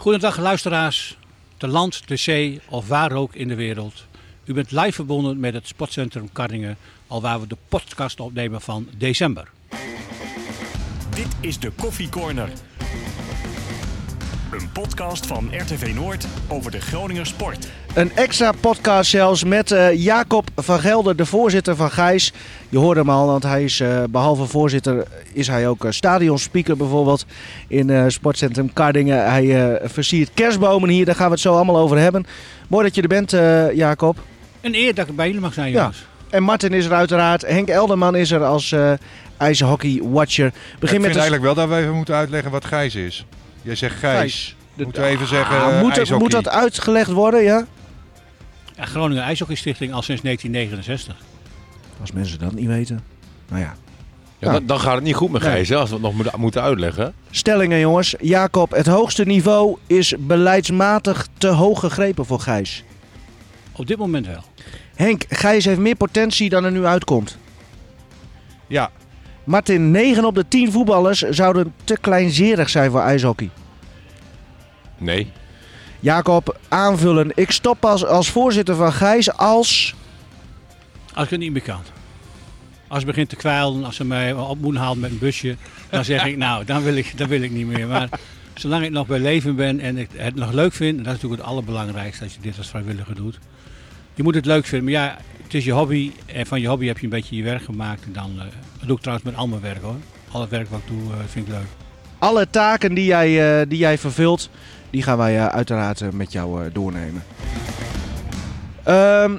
Goedendag luisteraars, te land, te zee of waar ook in de wereld. U bent live verbonden met het Sportcentrum Karningen, al waar we de podcast opnemen van december. Dit is de Koffie Corner. Een podcast van RTV Noord over de Groninger sport. Een extra podcast zelfs met eh, Jacob van Gelder, de voorzitter van Gijs. Je hoorde hem al, want hij is eh, behalve voorzitter is hij ook uh, stadionspeaker bijvoorbeeld in eh, Sportcentrum Kardingen. Hij eh, versiert kerstbomen hier, daar gaan we het zo allemaal over hebben. Mooi dat je er bent, eh, Jacob. Een eer dat ik bij jullie mag zijn, Ja. jongens. En Martin is er uiteraard. Henk Elderman is er als eh ijshockey-watcher. Begin ik met vind de- eigenlijk wel dat we even moeten uitleggen wat Gijs is. Jij zegt Gijs. Gijs. Moeten we even zeggen Ah, eh, moet, dat, ijshockey. moet dat uitgelegd worden, ja? Ja, Groningen IJshockeystichting al sinds 1969. Als mensen dat niet weten. Nou ja. Ja, Ja. Dan, dan gaat het niet goed met. Gijs, als we het nog moeten- moeten uitleggen. Stellingen jongens. Jacob, het hoogste niveau is beleidsmatig te hoog gegrepen voor Gijs. Op dit moment wel. Henk, Gijs heeft meer potentie dan er nu uitkomt. Ja, Martin, 9 op de 10 voetballers zouden te kleinzerig zijn voor ijshockey. Nee. Jacob, aanvullen. Ik stop als, als voorzitter van Gijs als... Als ik het niet meer kan. Als het begint te kwijlen, als ze mij op moeten halen met een busje, dan zeg ik nou, dan wil ik, dan wil ik niet meer. Maar zolang ik nog bij leven ben en ik het nog leuk vind, dat is natuurlijk het allerbelangrijkste als je dit als vrijwilliger doet. Je moet het leuk vinden, maar ja, het is je hobby en van je hobby heb je een beetje je werk gemaakt. En dan, eh, dat doe ik trouwens met al mijn werk hoor. Al het werk wat ik doe eh, vind ik leuk. Alle taken die jij, eh, die jij vervult, die gaan wij uiteraard met jou doornemen. Ehm,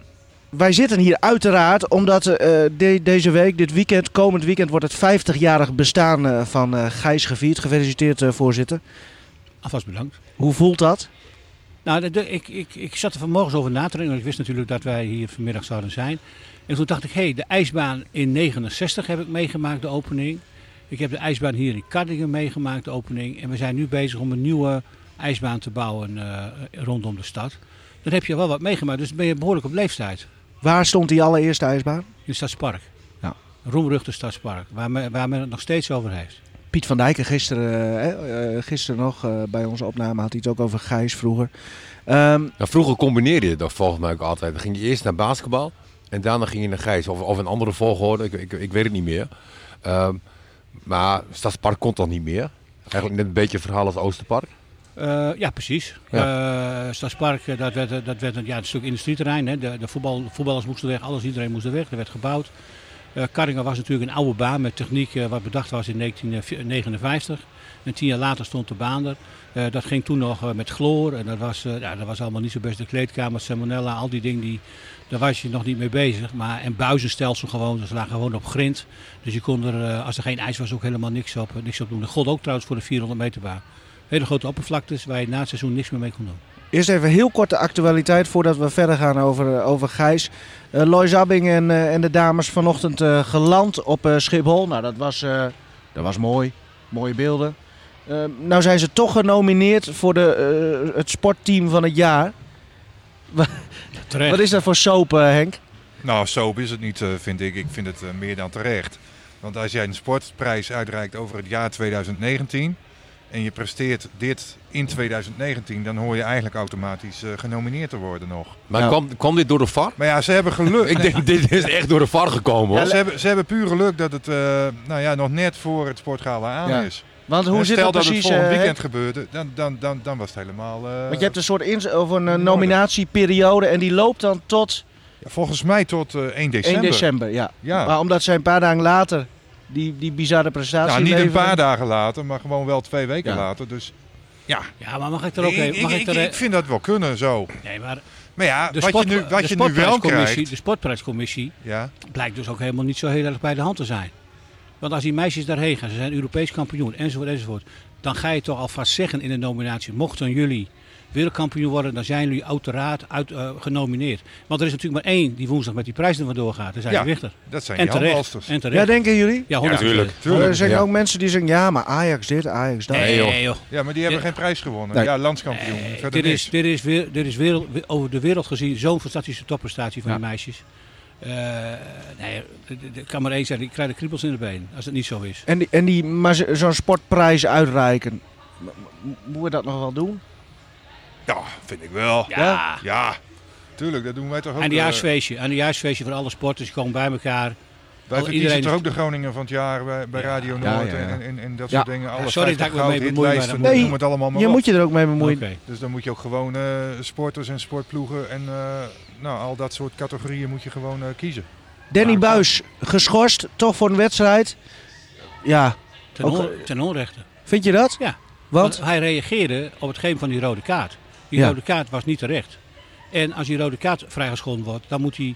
wij zitten hier uiteraard omdat de- deze week, dit weekend, komend weekend, wordt het 50-jarig bestaan van eh, Gijs gevierd. Gefeliciteerd, voorzitter. Alvast bedankt. Hoe voelt dat? Nou, de- ik, ik, ik zat er vanmorgen over na te denken. Ik wist natuurlijk dat wij hier vanmiddag zouden zijn. En toen dacht ik, hé, hey, de ijsbaan in 69 heb ik meegemaakt, de opening. Ik heb de ijsbaan hier in Kardingen meegemaakt, de opening. En we zijn nu bezig om een nieuwe ijsbaan te bouwen eh, rondom de stad. Dan heb je wel wat meegemaakt, dus ben je behoorlijk op leeftijd. Waar stond die allereerste ijsbaan? In het Stadspark. Ja. Roemruchte Stadspark, waar men, waar men het nog steeds over heeft. Piet van Dijken gisteren, eh, eh, gisteren nog eh, bij onze opname had hij het ook over Gijs vroeger. Ehm, Nou, vroeger combineerde je dat volgens mij ook altijd. Dan ging je eerst naar basketbal en daarna ging je naar Gijs. Of, of een andere volgorde, ik, ik, ik weet het niet meer. Ehm, maar Stadspark kon toch niet meer? Eigenlijk net een beetje een verhaal als Oosterpark. Eh, ja, precies. Eh Stadspark, eh, dat werd, dat werd een, ja, een stuk industrieterrein. Hè. De, de voetbal, voetballers moesten weg, alles, iedereen moest er weg. Er werd gebouwd. Eh Karringen was natuurlijk een oude baan met techniek eh, wat bedacht was in 1959. En tien jaar later stond de baan er. Eh, dat ging toen nog eh, met chloor. En dat was, eh, ja, dat was allemaal niet zo best. De kleedkamer, salmonella, al die dingen, die, daar was je nog niet mee bezig. Maar, en buizenstelsel gewoon, dus lagen gewoon op grind. Dus je kon er, eh, als er geen ijs was, ook helemaal niks op, eh, niks op doen. Dat gold ook trouwens voor de 400 meter baan. Hele grote oppervlaktes waar je na het seizoen niks meer mee kon doen. Eerst even heel kort de actualiteit voordat we verder gaan over, eh, over Gijs. Eh Lois Zabbing en, eh, en de dames vanochtend geland op Schiphol. Nou, dat was, dat was mooi. Mooie beelden. Nou zijn ze toch genomineerd voor de, het sportteam van het jaar. Wat is dat voor soap, Henk? nou zo is het niet, vind ik. Ik vind het meer dan terecht. Want als jij een sportprijs uitreikt over het jaar 2019 en je presteert dit in 2019, dan hoor je eigenlijk automatisch eh, genomineerd te worden nog. Maar Ja. kwam, kwam dit door de VAR? Maar ja, ze hebben geluk. Ik denk, dit is echt door de VAR gekomen Ja, hoor. ze, hebben, ze hebben puur geluk dat het eh, nou ja, nog net voor het sportgala aan Ja. is. Want hoe En zit Stel dat dat precies? het volgend eh, weekend gebeurde, dan, dan, dan, dan was het helemaal... eh, Want je hebt een soort of een nominatieperiode en die loopt dan tot ja, volgens mij tot eh, 1 1 december. december. Ja. Ja. Maar omdat zij een paar dagen later die, die bizarre prestatie Nou, niet een paar dagen later, maar gewoon wel twee weken Ja. later. Dus ja, Ja, maar mag ik er ook ik, even... Mag ik, ik, ik, er, ik vind dat wel kunnen zo. nee, maar Maar ja, de, wat sport, je nu, wat de je nu wel sportprijscommissie- krijgt... De sportprijscommissie Ja, blijkt dus ook helemaal niet zo heel erg bij de hand te zijn. Want als die meisjes daarheen gaan, ze zijn Europees kampioen, enzovoort, enzovoort. Dan ga je toch alvast zeggen in de nominatie, mochten jullie wereldkampioen worden, dan zijn jullie uiteraard uit, eh, genomineerd. Want er is natuurlijk maar één die woensdag met die prijs er vandoor gaat. Dat zijn Ja, de Richter. dat zijn En die terecht. Ja, denken jullie? Ja, 100 tuurlijk. Maar er zijn Ja. ook mensen die zeggen, ja, maar Ajax dit, Ajax dat. Nee, joh. joh. Ja, maar die hebben Ja. geen prijs gewonnen. Nee. Ja, landskampioen. Nee, verder dit, is, dit, is weer, dit is wereld, over de wereld gezien zo'n fantastische topprestatie van Ja. die meisjes. Eh, nee, ik kan maar één zeggen, ik krijg de kriebels in de been als het niet zo is. En, die, en die, maar zo- zo'n sportprijs uitreiken, moeten we dat nog wel doen? Ja, vind ik wel. Ja. Ja, tuurlijk, dat doen wij toch ook. En de eh, jaarsfeestje. En de jaarsfeestje voor alle sporters komen bij elkaar. Wij verkiezen iedereen toch ook de Groningen van het jaar bij, bij Radio Noord ja, ja. En, en, en dat Ja. soort dingen. Alle sorry 50 dat ik me mee bemoei, maar hitlijsten, dat moet- noem het allemaal maar Je op. moet je er ook mee bemoeien. Oké. Dus dan moet je ook gewoon eh, sporters en sportploegen en eh, nou, al dat soort categorieën moet je gewoon eh, kiezen. Danny Ja. Buis geschorst, toch voor een wedstrijd. Ja, Ten, Ook, on- ten onrechte. vind je dat? Ja. Want? Want hij reageerde op het geven van die rode kaart. Die Ja. rode kaart was niet terecht. En als die rode kaart vrijgescholden wordt, dan moet hij...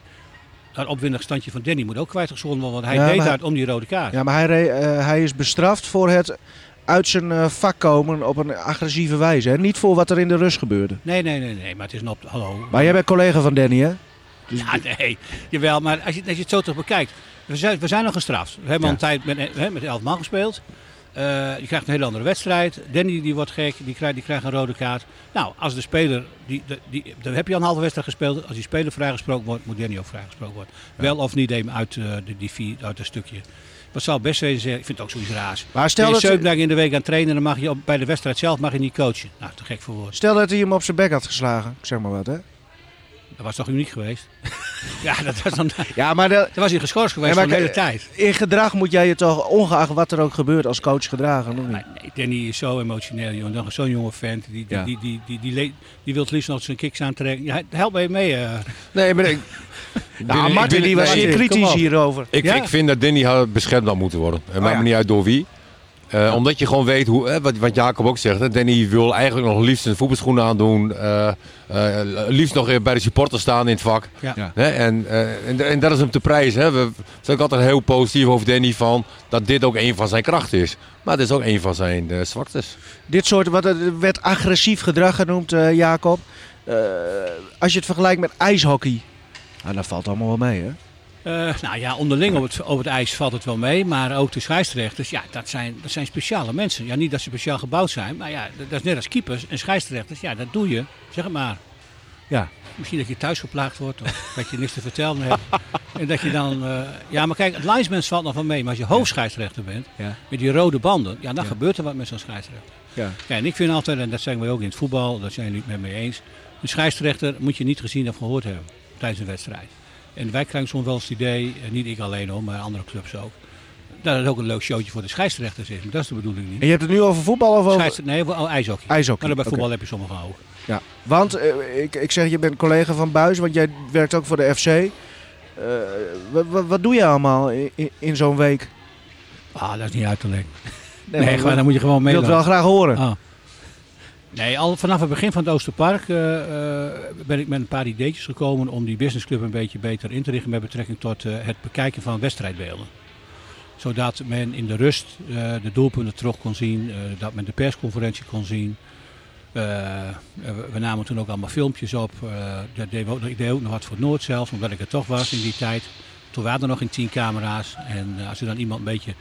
Dat opwindig standje van Danny moet ook kwijtgescholden worden. Want hij Ja, deed uit om die rode kaart. Ja, maar hij, eh, hij is bestraft voor het uit zijn eh, vak komen op een agressieve wijze. Hè? Niet voor wat er in de rust gebeurde. Nee, nee, nee, nee. Maar het is een op... Hallo. Maar jij bent collega van Danny, hè? Dus Ja, nee. Jawel, maar als je, als je het zo toch bekijkt. We zijn, we zijn al gestraft. We hebben Ja. al een tijd met, hè, met elf man gespeeld. Eh, je krijgt een hele andere wedstrijd. Danny die wordt gek, die krijgt, die krijgt een rode kaart. Nou, als de speler, die, die, die, dan heb je al een halve wedstrijd gespeeld. Als die speler vrijgesproken wordt, moet Danny ook vrijgesproken worden. Wel of niet even uit, eh, de, die vier, uit een stukje. Wat zou best zeggen, ik vind het ook zoiets raars. Maar Stel je dat, zeven dagen in de week aan trainen, dan mag je op, bij de wedstrijd zelf mag je niet coachen. Nou, te gek voor woorden. stel dat hij hem op zijn bek had geslagen. Ik zeg maar wat, hè? Dat was toch uniek geweest? ja, dat was dan, Ja, maar de, was hij geschorst geweest Ja, de hele tijd. in gedrag moet jij je toch, ongeacht wat er ook gebeurt, als coach gedragen, of niet? Nee, nee, Danny is zo emotioneel, jongen. Dan Zo'n jonge vent. Die, die, Ja. die, die, die, die, die wil het liefst nog zijn kicks aantrekken. Ja, help mij mee. eh. Nee, maar ik, Nou, Martin die was zeer kom kritisch hierover. Ik, Ja. ik vind dat Danny had beschermd had moeten worden. Het maakt ja. me niet uit door wie. Eh, Omdat je gewoon weet, hoe, wat, wat Jacob ook zegt. Hè, Danny wil eigenlijk nog liefst zijn voetbalschoenen aandoen. eh eh, liefst nog bij de supporters staan in het vak. Ja. Ja. Hè, en, eh, en, en dat is hem te prijzen. Hè. We zijn ook altijd heel positief over Danny van dat dit ook een van zijn krachten is. Maar het is ook een van zijn eh, zwaktes. Dit soort, wat er werd agressief gedrag genoemd, eh, Jacob. Eh, als je het vergelijkt met ijshockey. Nou, dat valt allemaal wel mee, hè? Eh, nou ja, onderling op het, op het ijs valt het wel mee. Maar ook de scheidsrechters, ja, dat zijn, dat zijn speciale mensen. Ja, niet dat ze speciaal gebouwd zijn. Maar ja, dat, dat is net als keepers en scheidsrechters. Ja, dat doe je. Zeg het maar. Ja. Misschien dat je thuis geplaagd wordt of dat je niks te vertellen hebt. en dat je dan... eh, ja, maar kijk, het linesman valt nog wel mee. Maar als je hoofdscheidsrechter bent, Ja. met die rode banden, ja, dan Ja. gebeurt er wat met zo'n scheidsrechter. Ja. Ja, en ik vind altijd, en dat zeggen wij ook in het voetbal, dat zijn jullie het met me eens. Een scheidsrechter moet je niet gezien of gehoord hebben tijdens een wedstrijd. En wij krijgen soms wel eens het idee, en niet ik alleen hoor, maar andere clubs ook. Dat het ook een leuk showtje voor de scheidsrechters is. Maar dat is de bedoeling niet. En je hebt het nu over voetbal of over nee, voor- oh, ijshockey. ijshockey? Maar bij voetbal heb je sommige ook. Ja. Want, eh, ik, ik zeg, je bent collega van Buis, want jij werkt ook voor de FC. Eh, wa- wa- wat doe je allemaal in, in, zo'n week? Ah, dat is niet uit te leggen. Nee, Nee, maar gewoon, dan moet je gewoon ik wil het wel graag horen. Ah. Nee, al vanaf het begin van het Oosterpark eh, ben ik met een paar ideetjes gekomen om die businessclub een beetje beter in te richten met betrekking tot eh, het bekijken van wedstrijdbeelden. Zodat men in de rust de doelpunten terug kon zien, dat men de persconferentie kon zien. We, namen toen ook allemaal filmpjes op. dat deed ook, ik ook nog wat voor Noord zelfs, omdat ik er toch was in die tijd. Toen waren er nog geen tien camera's. En als er dan iemand een beetje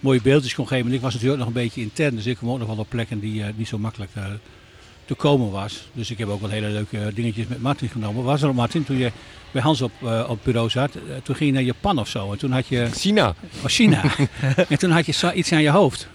mooie beeldjes kon geven. En ik was natuurlijk nog een beetje intern, dus ik kwam ook nog wel op plekken die niet zo makkelijk te komen was. Dus ik heb ook wel hele leuke dingetjes met Martin genomen. Was er Martin, toen je bij Hans op, eh, op bureau zat, eh, toen ging je naar Japan of zo. En toen had je, China. was China. en toen had je iets aan je hoofd.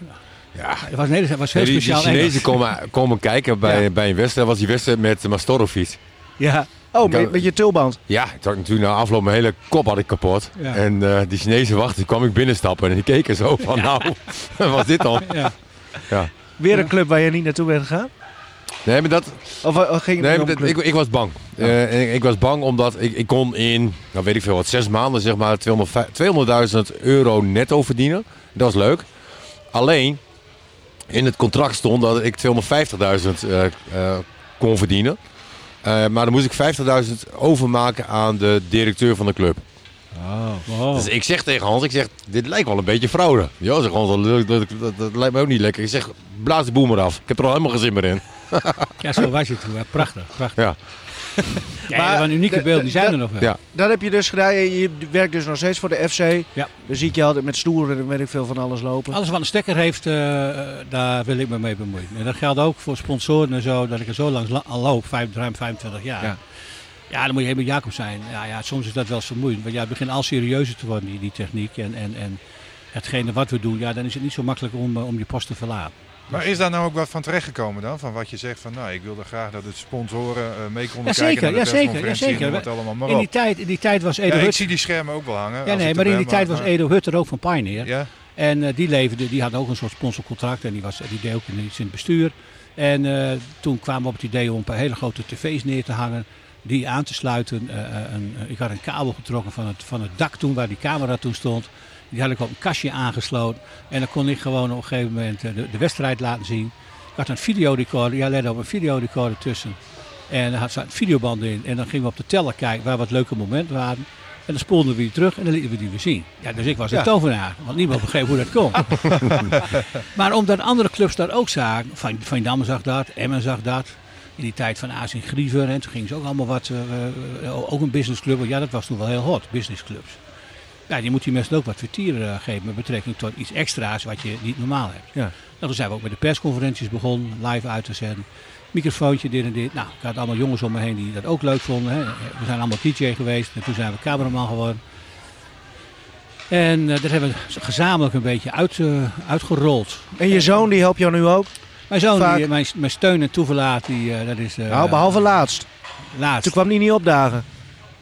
Ja. Het was, nee, het was heel die, die speciaal Chinezen Engels. komen, komen kijken bij, Ja. bij een wedstrijd. was die wedstrijd met Mastorovic. Ja. Oh, met, met je tulband. Ja, ik had natuurlijk na afloop mijn hele kop had ik kapot. Ja. En eh, die Chinezen wachten, toen kwam ik binnenstappen en die keken zo van nou, wat was dit dan? Ja. Weer een club waar je niet naartoe bent gegaan? Nee, maar dat, Of eh, ging nee, dat, ik, ik was bang. Eh, en ik, ik was bang omdat ik, ik kon in, nou weet ik veel wat, zes maanden zeg maar 200 200.000 euro netto verdienen. Dat was leuk. Alleen, in het contract stond dat ik 250.000 eh, eh, kon verdienen. Eh, maar dan moest ik 50.000 overmaken aan de directeur van de club. Oh. Dus ik zeg tegen Hans, ik zeg, dit lijkt wel een beetje fraude. Ja, zeg Hans, dat, dat, dat, dat lijkt me ook niet lekker. Ik zeg, blaas de boel maar af. Ik heb er al helemaal geen zin meer in. Ja, zo was je toen. hè. Prachtig, prachtig. Ja. Ja, Maar dat waren unieke de- beelden, die zijn er nog wel. Ja. Dat heb je dus gedaan. Je werkt dus nog steeds voor de FC. Ja. Dan zie ik je altijd met stoeren en weet ik veel van alles lopen. Alles wat een stekker heeft, eh, daar wil ik me mee bemoeien. En dat geldt ook voor sponsoren en zo, dat ik er zo lang la- al loop, vijf, ruim 25 jaar. Ja. Ja. dan moet je helemaal Jacob zijn. Ja, ja, soms is dat wel eens vermoeiend. Want ja, het begint al serieuzer te worden, die, die techniek. En, en, en hetgene wat we doen, ja, dan is het niet zo makkelijk om, eh, om je post te verlaten. Maar is daar nou ook wat van terechtgekomen dan? Van wat je zegt van nou, ik wilde graag dat het sponsoren uh, mee konden ja, kijken naar de ja, zeker, ja, zeker. allemaal maar in, die tijd, in die tijd was Edo Ja, ik Hut... zie die schermen ook wel hangen. Ja, nee, ik maar in die tijd was Edo Hutter ook van Pioneer. Ja, En eh, die leverde, die had ook een soort sponsorcontract en die, was, die deed ook in, iets in het bestuur. En eh, toen kwamen we op het idee om een paar hele grote tv's neer te hangen, die aan te sluiten. Eh, eh, een, ik had een kabel getrokken van het, van het dak toen, waar die camera toen stond. Die had ik op een kastje aangesloten. En dan kon ik gewoon op een gegeven moment eh, de, de wedstrijd laten zien. Ik had een videorecorder, ja, let op een videorecorder tussen. En er had een videoband in. En dan gingen we op de teller kijken waar wat leuke momenten waren. En dan spoelden we die terug en dan lieten we die weer zien. Ja, dus ik was een Ja. tovenaar, want niemand begreep hoe dat kon. maar omdat andere clubs dat ook zagen, Van, van Damme zag dat, Emmen zag dat. In die tijd van en Griever, en toen gingen ze ook allemaal wat, eh, eh, ook een businessclub. Ja, dat was toen wel heel hot, businessclubs. Ja, je moet die mensen ook wat vertier eh, geven met betrekking tot iets extra's wat je niet normaal hebt. Ja. Nou, toen zijn we ook met de persconferenties begonnen, live uit te zenden. Microfoontje, dit en dit. Nou, ik had allemaal jongens om me heen die dat ook leuk vonden. Hè. We zijn allemaal DJ geweest en toen zijn we cameraman geworden. En eh, dat hebben we gezamenlijk een beetje uit, eh, uitgerold. En je zoon die helpt jou nu ook? Mijn zoon, die, mijn, mijn steun en toeverlaat, die, dat is nou, behalve laatst. laatst. Toen kwam die niet opdagen.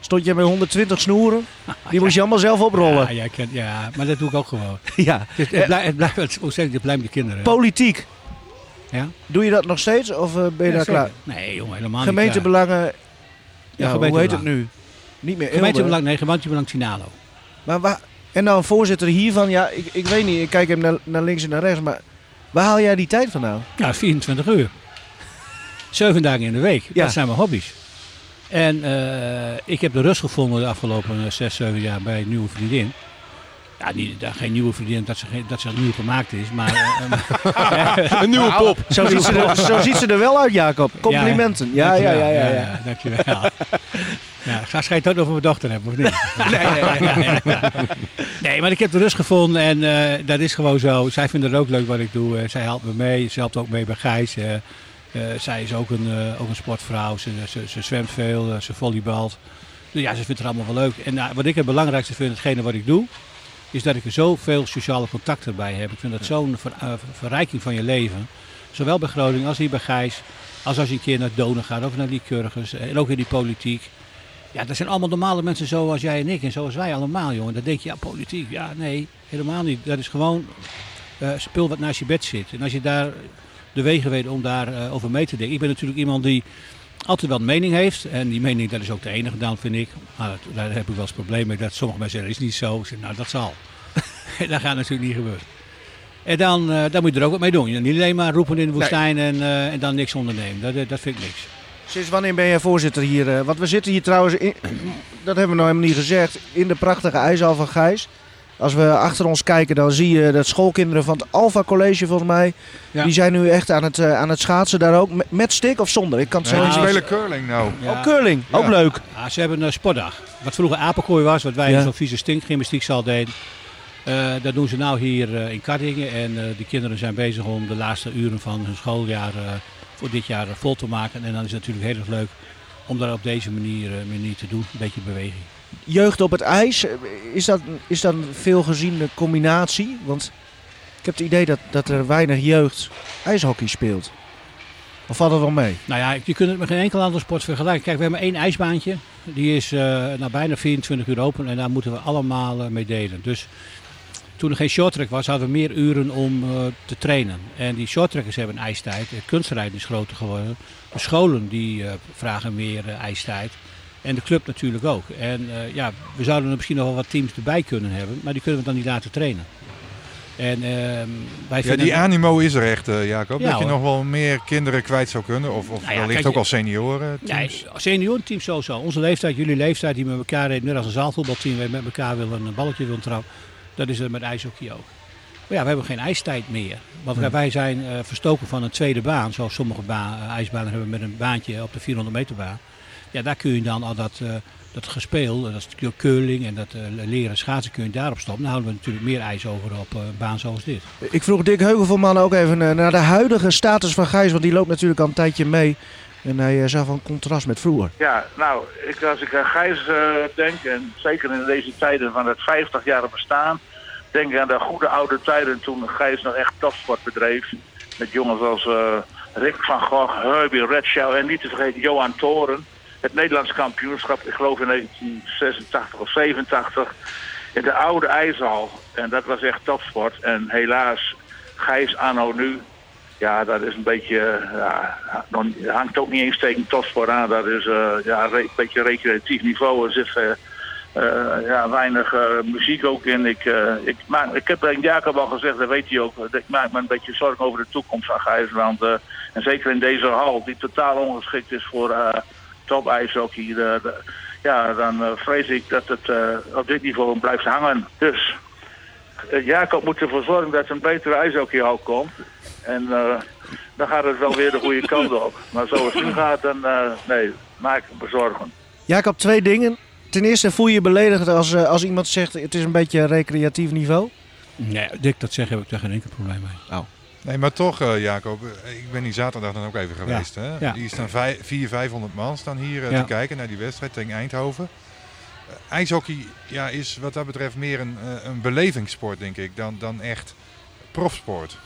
Stond je met 120 snoeren? Die moest je allemaal zelf Ja, oprollen. kent, ja, maar dat doe ik ook gewoon. Ja. Het, het, blijft, het, blijft, het, het blijven de kinderen. Politiek. Ja? Doe je dat nog steeds of eh, ben je Ja, daar klaar? Nee, jongen, helemaal niet Gemeentebelangen. Ja, Ja, hoe heet het nu? Niet meer. Gemeentebelang, nee, gemeentebelang Tinalo. Maar waar, en dan voorzitter hiervan, ja, ik, ik weet niet, ik kijk hem naar, naar links en naar rechts, maar waar haal jij die tijd vandaan? Ja, 24 uur. Zeven dagen in de week. Ja. Dat zijn mijn hobby's. En eh, ik heb de rust gevonden de afgelopen eh, zes, zeven jaar bij een nieuwe vriendin. Ja, niet, dat- geen nieuwe vriendin dat ze, dat ze nieuw gemaakt is, maar... eh, eh, Een nieuwe pop. Zo ziet, ze er, zo ziet ze er wel uit, Jacob. Complimenten. Ja, ja, ja, ja. ja, dankjewel. Ja, ga het ook over mijn dochter hebben, of niet? Nee, nee, nee. Nee, maar ik heb de rust gevonden en eh, dat is gewoon zo. Zij vinden het ook leuk wat ik doe. Eh, zij helpt me mee. Ze helpt ook mee bij Gijs. Eh, eh, zij is ook een, eh, ook een sportvrouw. Ze, ze, ze zwemt veel, eh, ze volleybalt. Dus ja, ze vindt het allemaal wel leuk. En wat ik het belangrijkste vind, hetgene wat ik doe, is dat ik er zoveel sociale contacten bij heb. Ik vind dat zo'n ver- eh, verrijking van je leven. Zowel bij Groningen als hier bij Gijs. Als als je een keer naar Donen gaat of naar Lycurgus. En ook in die politiek. Ja, dat zijn allemaal normale mensen zoals jij en ik en zoals wij allemaal, jongen. Dan denk je, ja, politiek. Ja, nee, helemaal niet. Dat is gewoon eh, spul wat naast je bed zit. En als je daar de wegen weet om daarover over mee te denken. Ik ben natuurlijk iemand die altijd wel een mening heeft. En die mening, dat is ook de enige dan, vind ik. Maar dat- daar heb ik wel eens probleem mee. Dat sommige mensen zeggen, dat is niet zo. Zeg, nou, dat zal. dat gaat natuurlijk niet gebeuren. En dan, eh, dan moet je er ook wat mee doen. Je Niet alleen maar roepen in de woestijn en, eh, en dan niks ondernemen. Dat, eh, dat vind ik niks. Sinds wanneer ben jij voorzitter hier? eh, want we zitten hier trouwens, in, dat hebben we nog helemaal niet gezegd, in de prachtige ijshal van Gijs. Als we achter ons kijken, dan zie je dat schoolkinderen van het Alpha College volgens mij, Ja. die zijn nu echt aan het, eh, aan het schaatsen daar ook. Met, met stick of zonder? Ik kan het Ja, zeggen. spelen curling nou. Ja. Oh, curling. Ook leuk. Ja, ze hebben een sportdag. Wat vroeger apenkooi was, wat wij Ja. zo'n vieze stinkgymnastiekzaal deden. Eh dat doen ze nou hier eh, in Kardingen. En eh de kinderen zijn bezig om de laatste uren van hun schooljaar eh, voor dit jaar vol te maken. En dan is het natuurlijk heel erg leuk om dat op deze manier, manier te doen. Een beetje beweging. Jeugd op het ijs, eh, is dat, is dat een veel geziene combinatie? Want ik heb het idee dat, dat er weinig jeugd ijshockey speelt. Of valt dat wel mee? Nou ja, je kunt het met geen enkel andere sport vergelijken. Kijk, we hebben één ijsbaantje. Die is nou, bijna 24 uur open en daar moeten we allemaal eh, mee delen. Dus toen er geen shorttrack was, hadden we meer uren om te trainen. En die shorttrackers hebben ijstijd. Kunstrijden is groter geworden. De scholen die vragen meer ijstijd. En de club natuurlijk ook. En eh, ja, we zouden er misschien nog wel wat teams erbij kunnen hebben, maar die kunnen we dan niet laten trainen. En ehm, wij Ja, die animo is er echt, eh, Jacob. Ja, dat je nog wel meer kinderen kwijt zou kunnen. Of, of Nou ja, wellicht kijk, ook al senioren teams. Ja, seniorenteam sowieso. Onze leeftijd, jullie leeftijd, die met elkaar reden, net als een zaalvoetbalteam, met elkaar willen een balletje willen trappen. Dat is er met ijshockey ook. Maar ja, we hebben geen ijstijd meer. Want wij- wij zijn eh, verstoken van een tweede baan, zoals sommige ba- ijsbanen hebben met een baantje op de 400 meter baan. Ja, daar kun je dan al dat, eh, dat gespeel, eh, dat stukje curling en dat eh, leren schaatsen kun je daarop stoppen. Dan houden we natuurlijk meer ijs over op eh, een baan zoals dit. Ik vroeg Dick Heuvelman ook even naar de huidige status van Gijs, want die loopt natuurlijk al een tijdje mee. En hij eh, zag van contrast met vroeger. Ja, nou, ik, als ik aan Gijs denk, en zeker in deze tijden van het 50 jaar bestaan, denk ik aan de goede oude tijden toen Gijs nog echt topsport bedreef. Met jongens als eh, Rick van Gogh, Herbie Redshaw en niet te vergeten Johan Toren. Het Nederlands kampioenschap, ik geloof in 1986 of 87, in de oude ijshal. En dat was echt topsport. En helaas, Gijs anno nu, ja, dat is een beetje, ja, hangt ook niet eens tegen topsport aan. Dat is eh, ja, een beetje recreatief niveau. Er zit eh, eh, ja, weinig muziek ook in. Ik, ik, maak, ik heb tegen Jacob al gezegd, dat weet hij ook. Ik maak me een beetje zorgen over de toekomst van Gijsland. eh en zeker in deze hal, die totaal ongeschikt is voor uh, top ijshockey. eh, de- ja, dan eh, vrees ik dat het eh, op dit niveau blijft hangen. Dus Jacob moet ervoor zorgen dat er een betere ijshockeyhal komt. En eh, dan gaat het wel weer de goede kant op. Maar zoals het nu gaat, dan eh, nee, maak ik me zorgen. Jacob, twee dingen. Ten eerste voel je je beledigd als, als iemand zegt het is een beetje recreatief niveau. Nee, Dick, dat zeggen heb ik daar geen enkel probleem mee. Nee, maar toch, eh, Jacob, eh, ik ben die zaterdag dan ook even geweest. Hè? ja. Die staan 400, 500 man staan hier eh, Ja. te kijken naar die wedstrijd tegen Eindhoven. Ijshockey ja, is wat dat betreft meer een, een belevingssport, denk ik, dan, dan echt profsport.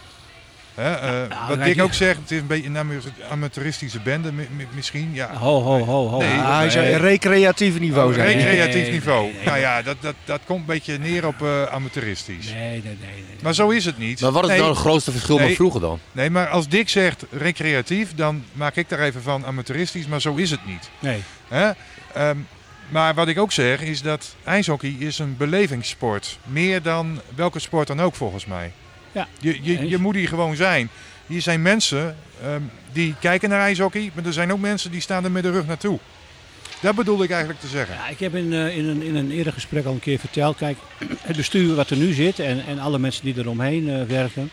Hè? eh, nou, wat Dick je- ook zegt, het is een beetje een ama- amateuristische bende mi- mi- misschien. Ja, Ho, ho, ho, ho. Nee, Ah, hij zei Nee. recreatief niveau. Oh, hij. recreatief Nee, niveau. nee, nee, nou ja, dat, dat, dat komt een beetje neer op eh, amateuristisch. Nee, nee, nee. nee. Maar zo is het niet. Maar wat is Nee, nou het grootste verschil Nee. met vroeger dan? Nee, maar als Dick zegt recreatief, dan maak ik daar even van amateuristisch, maar zo is het niet. nee. Hè? Ehm, maar wat ik ook zeg is dat ijshockey is een belevingssport. Meer dan welke sport dan ook volgens mij. Ja, Je, je, je moet hier gewoon zijn. Hier zijn mensen ehm, die kijken naar ijshockey, maar er zijn ook mensen die staan er met de rug naartoe. Dat bedoel ik eigenlijk te zeggen. Ja, ik heb in, eh, in, een, in een eerder gesprek al een keer verteld. Kijk, het bestuur wat er nu zit en, en alle mensen die eromheen eh werken.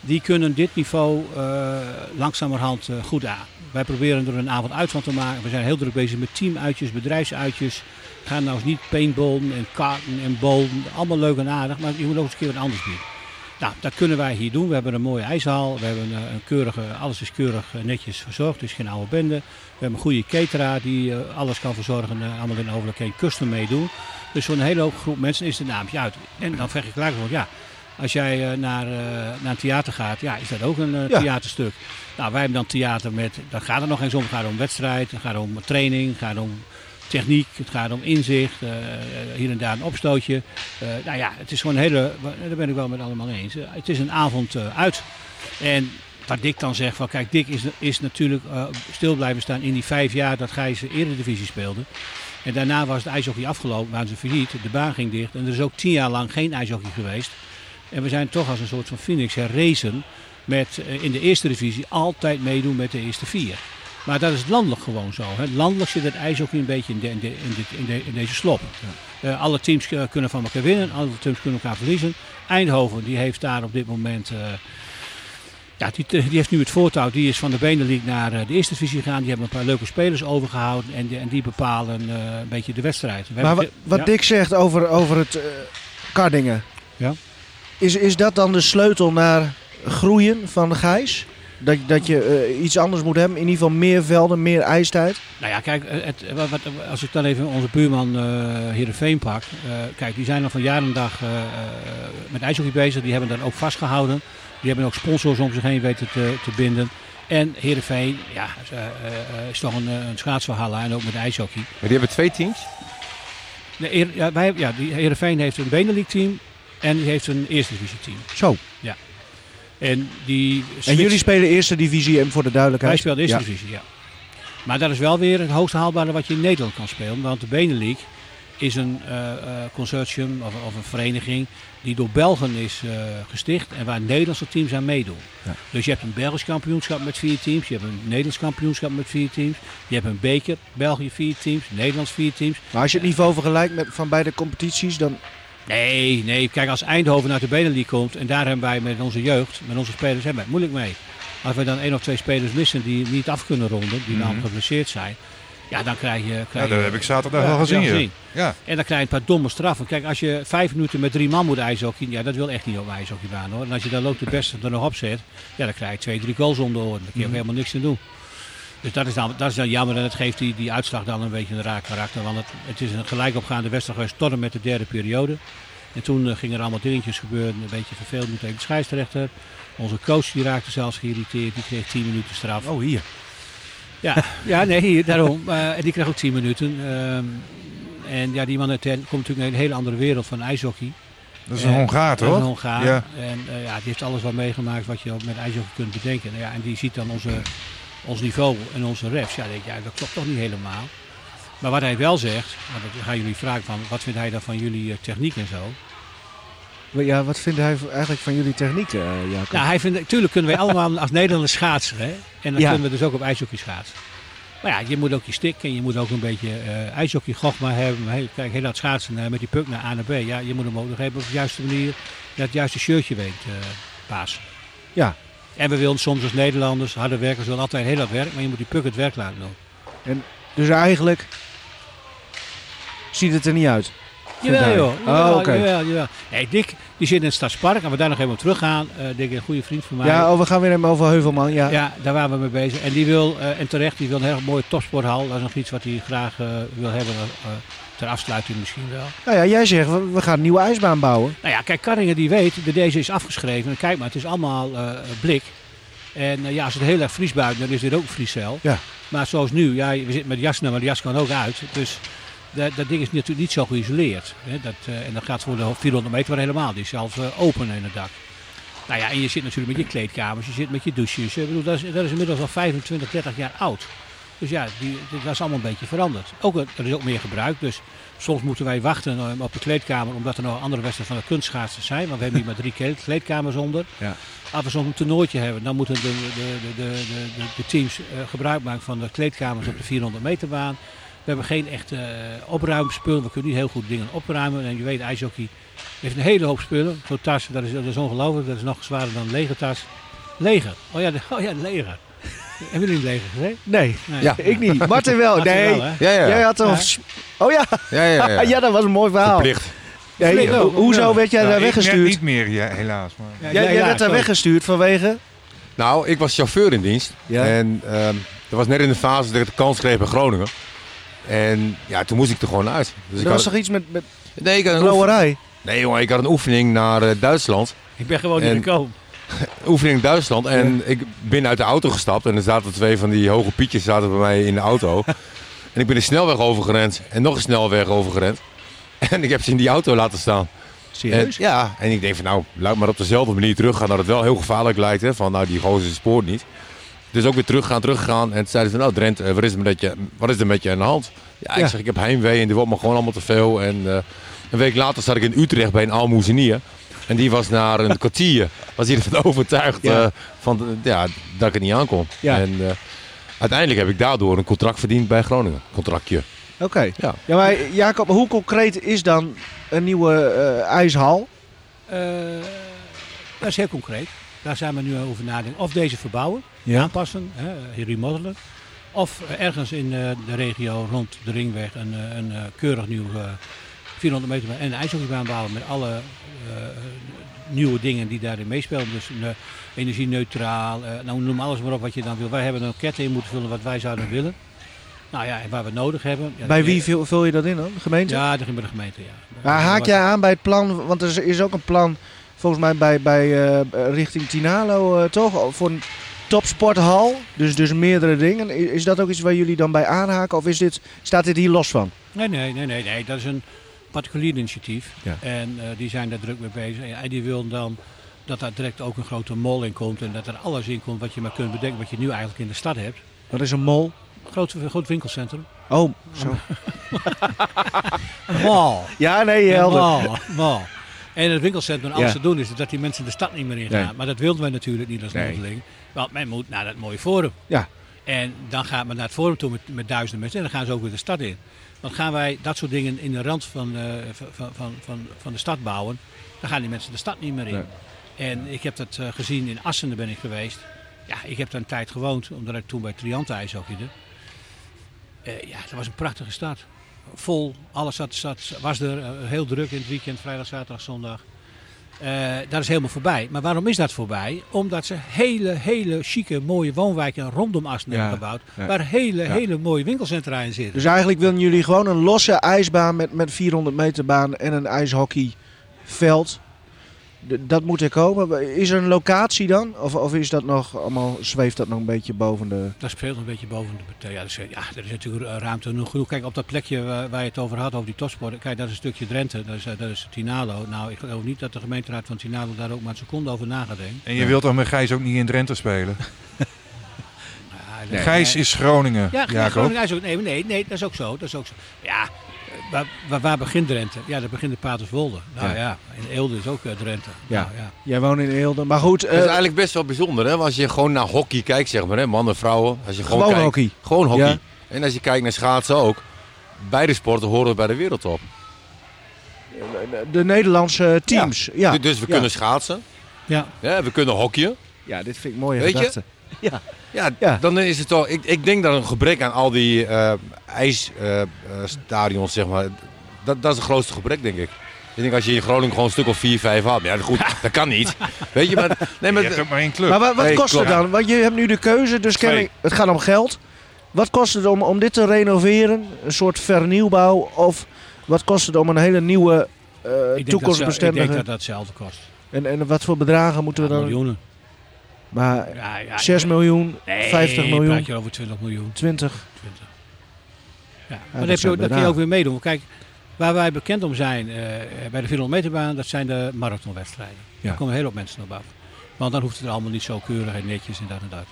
Die kunnen dit niveau eh, langzamerhand goed aan. Wij proberen er een avond uit van te maken. We zijn heel druk bezig met teamuitjes, bedrijfsuitjes. Gaan nou eens niet paintballen en karten en bowlen. Allemaal leuk en aardig, maar je moet ook eens een keer wat anders bieden. Nou, dat kunnen wij hier doen. We hebben een mooie ijshal. We hebben eh, een keurige, alles is keurig eh, netjes verzorgd. Is geen oude bende. We hebben een goede cateraar die eh, alles kan verzorgen. allemaal in overlijkheid custom meedoen. Dus voor een hele hoop groep mensen is het naampje uit. En dan zeg ik van ja, als jij naar, naar een theater gaat, ja, is dat ook een Ja. theaterstuk. Nou, wij hebben dan theater met, daar gaat het nog eens om. Het gaat om wedstrijd, het gaat om training, het gaat om techniek, het gaat om inzicht, eh, hier en daar een opstootje. Eh, nou ja, het is gewoon een hele, daar ben ik wel met allemaal eens. Eh, het is een avond eh, uit. En wat Dick dan zegt van kijk, Dick is, is natuurlijk eh, stil blijven staan in die vijf jaar dat Gijs Eredivisie speelde. En daarna was het ijshockey afgelopen, waren ze failliet, de baan ging dicht. En er is ook tien jaar lang geen ijshockey geweest. En we zijn toch als een soort van Phoenix herrezen met eh, in de eerste divisie altijd meedoen met de eerste vier. Maar dat is landelijk gewoon zo. Hè. Landelijk zit het ijshockey een beetje in, de, in, de, in, de- in, de- in deze slop. Eh, alle teams eh, kunnen van elkaar winnen, alle teams kunnen elkaar verliezen. Eindhoven die heeft daar op dit moment... eh, ja, die, die heeft nu het voortouw. Die is van de Benelink naar eh, de eerste divisie gegaan. Die hebben een paar leuke spelers overgehouden. En die, en die bepalen eh, een beetje de wedstrijd. We Maar wat, ja. Dick zegt over, over het eh Kardingen. Ja. Is, is dat dan de sleutel naar groeien van Gijs? Dat, dat je eh, iets anders moet hebben? In ieder geval meer velden, meer ijstijd? Nou ja, kijk, eh, het, wat, wat- als ik dan even onze buurman eh Heerenveen pak. eh, kijk, die zijn al van jaar en dag eh, eh, met ijshockey bezig. Die hebben dat ook vastgehouden. Die hebben ook sponsors om zich heen weten te, te binden. En Heerenveen, ja, is, eh, eh, eh, is toch een, eh, een schaatsverhaal en ook met ijshockey. Maar die hebben twee teams. De, Heer- ja, wij, ja, die Heerenveen heeft een Benelink team en die heeft een eerste divisie team. Zo. En, die En jullie spelen eerste divisie en voor de Wij duidelijkheid. spelen de eerste Ja. divisie, ja. Maar dat is wel weer het hoogst haalbare wat je in Nederland kan spelen. Want de Benelink is een eh, eh, consortium of, of een vereniging die door Belgen is eh, gesticht en waar Nederlandse teams aan meedoen. Ja. Dus je hebt een Belgisch kampioenschap met vier teams, je hebt een Nederlands kampioenschap met vier teams, je hebt een beker, België vier teams, Nederlands vier teams. Maar als je het niveau vergelijkt met van beide competities, dan... Nee, nee, kijk als Eindhoven uit de Benelink komt en daar hebben wij met onze jeugd, met onze spelers, hebben wij het moeilijk mee. Als we dan één of twee spelers missen die niet af kunnen ronden, die Mhm. dan geblesseerd zijn, ja dan krijg je... Ja, Krijg dat je- heb ik zaterdag Ja, wel gezien. ja, Ja, ja. En dan krijg je een paar domme straffen. Kijk, als je vijf minuten met drie man moet ijshockey, ja, dat wil echt niet op ijshockeybaan hoor. En als je dan ook de beste er nog op zet, ja, dan krijg je twee, drie goals om de oren. Daar kun je ook Mhm. helemaal niks aan doen. Dus dat is, dan, dat is dan jammer en het geeft die, die uitslag dan een beetje een raar karakter. Want het, het is een gelijkopgaande wedstrijd geweest tot en met de derde periode. En toen eh, gingen er allemaal dingetjes gebeuren. Een beetje vervelend met de scheidsrechter. Onze coach die raakte zelfs geïrriteerd. Die kreeg 10 minuten straf. Oh, hier. Ja, ja nee, hier, daarom. Eh, en die kreeg ook 10 minuten. Ehm, en ja, die man uit Ten- komt natuurlijk in een hele andere wereld van ijshockey. Dat is een Hongaar, Dat is toch? een Hongaar. Ja. En eh, ja, die heeft alles wat meegemaakt wat je met ijshockey kunt bedenken. Nou ja, en die ziet dan onze, ons niveau en onze refs. Ja, denk ja, dat klopt toch niet helemaal. Maar wat hij wel zegt, want dat gaan jullie vragen van, wat vindt hij dan van jullie eh, techniek en zo? Ja, wat vindt hij eigenlijk van jullie techniek, eh Jacob? Nou, hij vindt, natuurlijk kunnen wij allemaal als Nederlanders schaatsen. Hè? En dan Ja. kunnen we dus ook op ijshockey schaatsen. Maar ja, je moet ook je stick en je moet ook een beetje eh ijshockey gochma hebben. Kijk, heel dat schaatsen met die puck naar A naar B. Ja, je moet hem ook nog even op de juiste manier, dat juiste shirtje weet eh pasen. Ja. En we willen soms als Nederlanders, harde werkers, willen altijd heel hard werk, maar je moet die puck het werk laten doen. Dus eigenlijk ziet het er niet uit. Jawel joh, Oh, jawel, oké. jawel, jawel. Hey, Dick, die zit in het Stadspark en we daar nog even op teruggaan. Eh Dick, een goede vriend van mij. Ja, oh, we gaan weer even over Heuvelman. Ja. Ja, daar waren we mee bezig. En die wil, eh, en terecht, die wil een heel mooie topsporthal. Dat is nog iets wat hij graag eh, wil hebben. Ter afsluiting misschien wel. Nou ja, jij zegt, we, gaan een nieuwe ijsbaan bouwen. Nou ja, kijk, Karringen die weet, de deze is afgeschreven. En kijk maar, het is allemaal eh, blik. En eh, ja, als het heel erg vries buiten, dan is dit ook een vriescel. Ja. Maar zoals nu, ja, we zitten met jas, maar de jas kan ook uit. Dus dat, dat ding is natuurlijk niet zo geïsoleerd. Hè? Dat, eh, en dat gaat voor de 400 meter wel helemaal. Die is zelfs open in het dak. Nou ja, en je zit natuurlijk met je kleedkamers, je zit met je douches. Ik bedoel, dat, is, dat is inmiddels al 25, 30 jaar oud. Dus ja, die, dat is allemaal een beetje veranderd. Ook, eh, er is ook meer gebruik, dus soms moeten wij wachten eh, op de kleedkamer, omdat er nog andere wedstrijden van de kunstschaatsen zijn. Want we hebben hier maar drie kleed- kleedkamers onder. Ja. Als we een toernooitje hebben, dan moeten de, de, de, de, teams eh, gebruik maken van de kleedkamers op de 400 meter baan. We hebben geen echte opruimspullen. We kunnen niet heel goed dingen opruimen. En je weet, ijshockey heeft een hele hoop spullen. Zo'n tas, dat is, dat is ongelooflijk. Dat is nog zwaarder dan een lege tas. Leger. Oh ja, de, oh ja, leger. Hebben jullie een leger gezien? Nee, Nee. Ja. ik niet. Martin wel. Martin nee. wel? Ja, ja, Jij had toch... Oh ja. Ja, ja, ja. ja, dat was een mooi verhaal. Verplicht. Nee, ho- hoezo werd jij Nou, daar weggestuurd? niet meer, ja, helaas. Maar... Ja, Jij, jij ja, werd daar weggestuurd vanwege... Nou, ik was chauffeur in dienst. Ja. En ehm dat was net in de fase dat ik de kans kreeg bij Groningen. En ja, toen moest ik er gewoon uit. Dus ik Er was had, toch iets met, met nee, ik had een oefen- brouwerij? nee, jongen, ik had een oefening naar eh, Duitsland. Ik ben gewoon En- niet gekomen. Oefening in Duitsland. En ik ben uit de auto gestapt. En er zaten twee van die hoge pietjes zaten bij mij in de auto. en ik ben de snelweg overgerend. En nog een snelweg overgerend. En ik heb ze in die auto laten staan. En, Serieus? ja, en ik denk van nou, laat maar op dezelfde manier teruggaan. Dat het wel heel gevaarlijk lijkt. Hè, van nou, die gozer spoort niet. Dus ook weer teruggaan, teruggaan. En toen zeiden ze, nou Drent, eh, wat is, er met je, wat is er met je aan de hand? Ja, Ja. ik zeg, ik heb heimwee en die wordt me gewoon allemaal te veel. En eh, een week later zat ik in Utrecht bij een aalmoezenier. En die was na een kwartier, was hij ervan overtuigd Ja. eh, van, ja, dat ik er niet aankom. Ja. En eh, uiteindelijk heb ik daardoor een contract verdiend bij Groningen. Contractje. Oké. Ja. Ja, maar Jacob, hoe concreet is dan een nieuwe eh, ijshal? Eh, dat is heel concreet. Daar zijn we nu over nadenken. Of deze verbouwen, Ja. aanpassen, hè, remodelen. Of ergens in eh, de regio rond de ringweg een, een keurig nieuw eh, 400 meter een ijshockeybaan bouwen met alle eh, nieuwe dingen die daarin meespelen. Dus een, eh, energie-neutraal, eh, nou noem alles maar op wat je dan wil. Wij hebben een ketting in moeten vullen wat wij zouden willen. Nou ja, en waar we nodig hebben. Ja, Bij wie vul, vul je dat in dan? De gemeente? Ja, dat ging bij de gemeente, ja. Maar haak jij aan bij het plan, want er is- is ook een plan volgens mij bij, bij eh, richting Tinalo eh, toch? Voor een topsporthal, dus, dus meerdere dingen. I- Is dat ook iets waar jullie dan bij aanhaken of is dit, staat dit hier los van? Nee, nee, nee, nee, nee. Dat is een particulier initiatief. Ja. En eh, die zijn daar druk mee bezig. En die willen dan dat daar direct ook een grote mol in komt. En dat er alles in komt wat je maar kunt bedenken, wat je nu eigenlijk in de stad hebt. Dat is een mol. Groot, groot winkelcentrum. Oh, zo. Een mall. Ja, nee, Een helder. mall. mall. En het winkelcentrum, alles Ja. te doen is dat die mensen de stad niet meer in gaan. Nee. Maar dat wilden wij natuurlijk niet als Nee. Want men moet naar dat mooie forum. Ja. En dan gaat men naar het forum toe met, met duizenden mensen. En dan gaan ze ook weer de stad in. Want gaan wij dat soort dingen in de rand van, eh, van, van, van, van de stad bouwen, dan gaan die mensen de stad niet meer in. En ik heb dat eh, gezien in Assen, daar ben ik geweest. Ja, ik heb daar een tijd gewoond, omdat ik toen bij Triante ijshockeyde. Eh ja, dat was een prachtige stad. Vol, alles zat, zat, was er, heel druk in het weekend, vrijdag, zaterdag, zondag. Eh, dat is helemaal voorbij. Maar waarom is dat voorbij? Omdat ze hele, hele chique, mooie woonwijken rondom Assen Ja, hebben gebouwd. ja. Waar hele, Ja. hele mooie winkelcentra in zitten. Dus eigenlijk willen jullie gewoon een losse ijsbaan met, met 400 meter baan en een ijshockey veld. D- dat moet er komen. Is er een locatie dan? Of, of is dat nog allemaal, zweeft dat nog een beetje boven de... Dat speelt een beetje boven de. Ja, dus, ja, er is natuurlijk ruimte genoeg. genoeg. Kijk, op dat plekje waar, waar je het over had, over die topsport. Kijk, dat is een stukje Drenthe. Dat is, dat is Tinalo. Nou, ik geloof niet dat de gemeenteraad van Tinalo daar ook maar een seconde over na gaat denken. En je wilt toch met Gijs ook niet in Drenthe spelen? Gijs nee. is Groningen, Ja, ja Jacob. Groningen is ook, nee, nee, nee, dat is ook zo. Dat is ook zo. Ja, waar, waar, waar begint Drenthe? Ja, daar begint de Paterswolde. Nou Ja. ja, in Eelde is ook eh, Drenthe. Ja. Nou, ja. Jij woont in Eelde. Maar goed, Dat is eh, eigenlijk best wel bijzonder, hè? Als je gewoon naar hockey kijkt, zeg maar, hè? mannen, vrouwen. Als je gewoon, Gewoon kijkt, hockey. Gewoon hockey. Ja. En als je kijkt naar schaatsen ook. Beide sporten horen bij de wereldtop. de Nederlandse teams. Ja, Dus- Dus we ja. kunnen schaatsen. ja. Ja, we kunnen hockeyen. Ja, dit vind ik mooie Weet je? Ja. Ja, Ja. dan is het toch. Ik, ik denk dat een gebrek aan al die eh ijsstadions, zeg maar. Dat, dat is het grootste gebrek, denk ik. Ik denk als je in Groningen gewoon een stuk of 4, 5 had. Ja, goed, dat kan niet. Weet je, maar. Nee, maar Je hebt ook maar één club. Maar wat, wat Nee, kost het dan? Want je hebt nu de keuze, dus kennelijk, het gaat om geld. Wat kost het om, om dit te renoveren? Een soort vernieuwbouw? Of wat kost het om een hele nieuwe eh Ik, denk dat, ze- ik toekomstbestendige... denk dat dat hetzelfde kost. En, en wat voor bedragen moeten Ja, we dan... miljoenen. Maar Ja, ja, 6 miljoen, nee, 50 miljoen, praat je over 20 miljoen. 20. 20. Ja, maar dat dan, heb je, dan kun je ook weer meedoen. Kijk, waar wij bekend om zijn eh, bij de 400 meterbaan, dat zijn de marathonwedstrijden. Ja. Daar komen hele hoop mensen op af. Want dan hoeft het er allemaal niet zo keurig en netjes en dat en dat.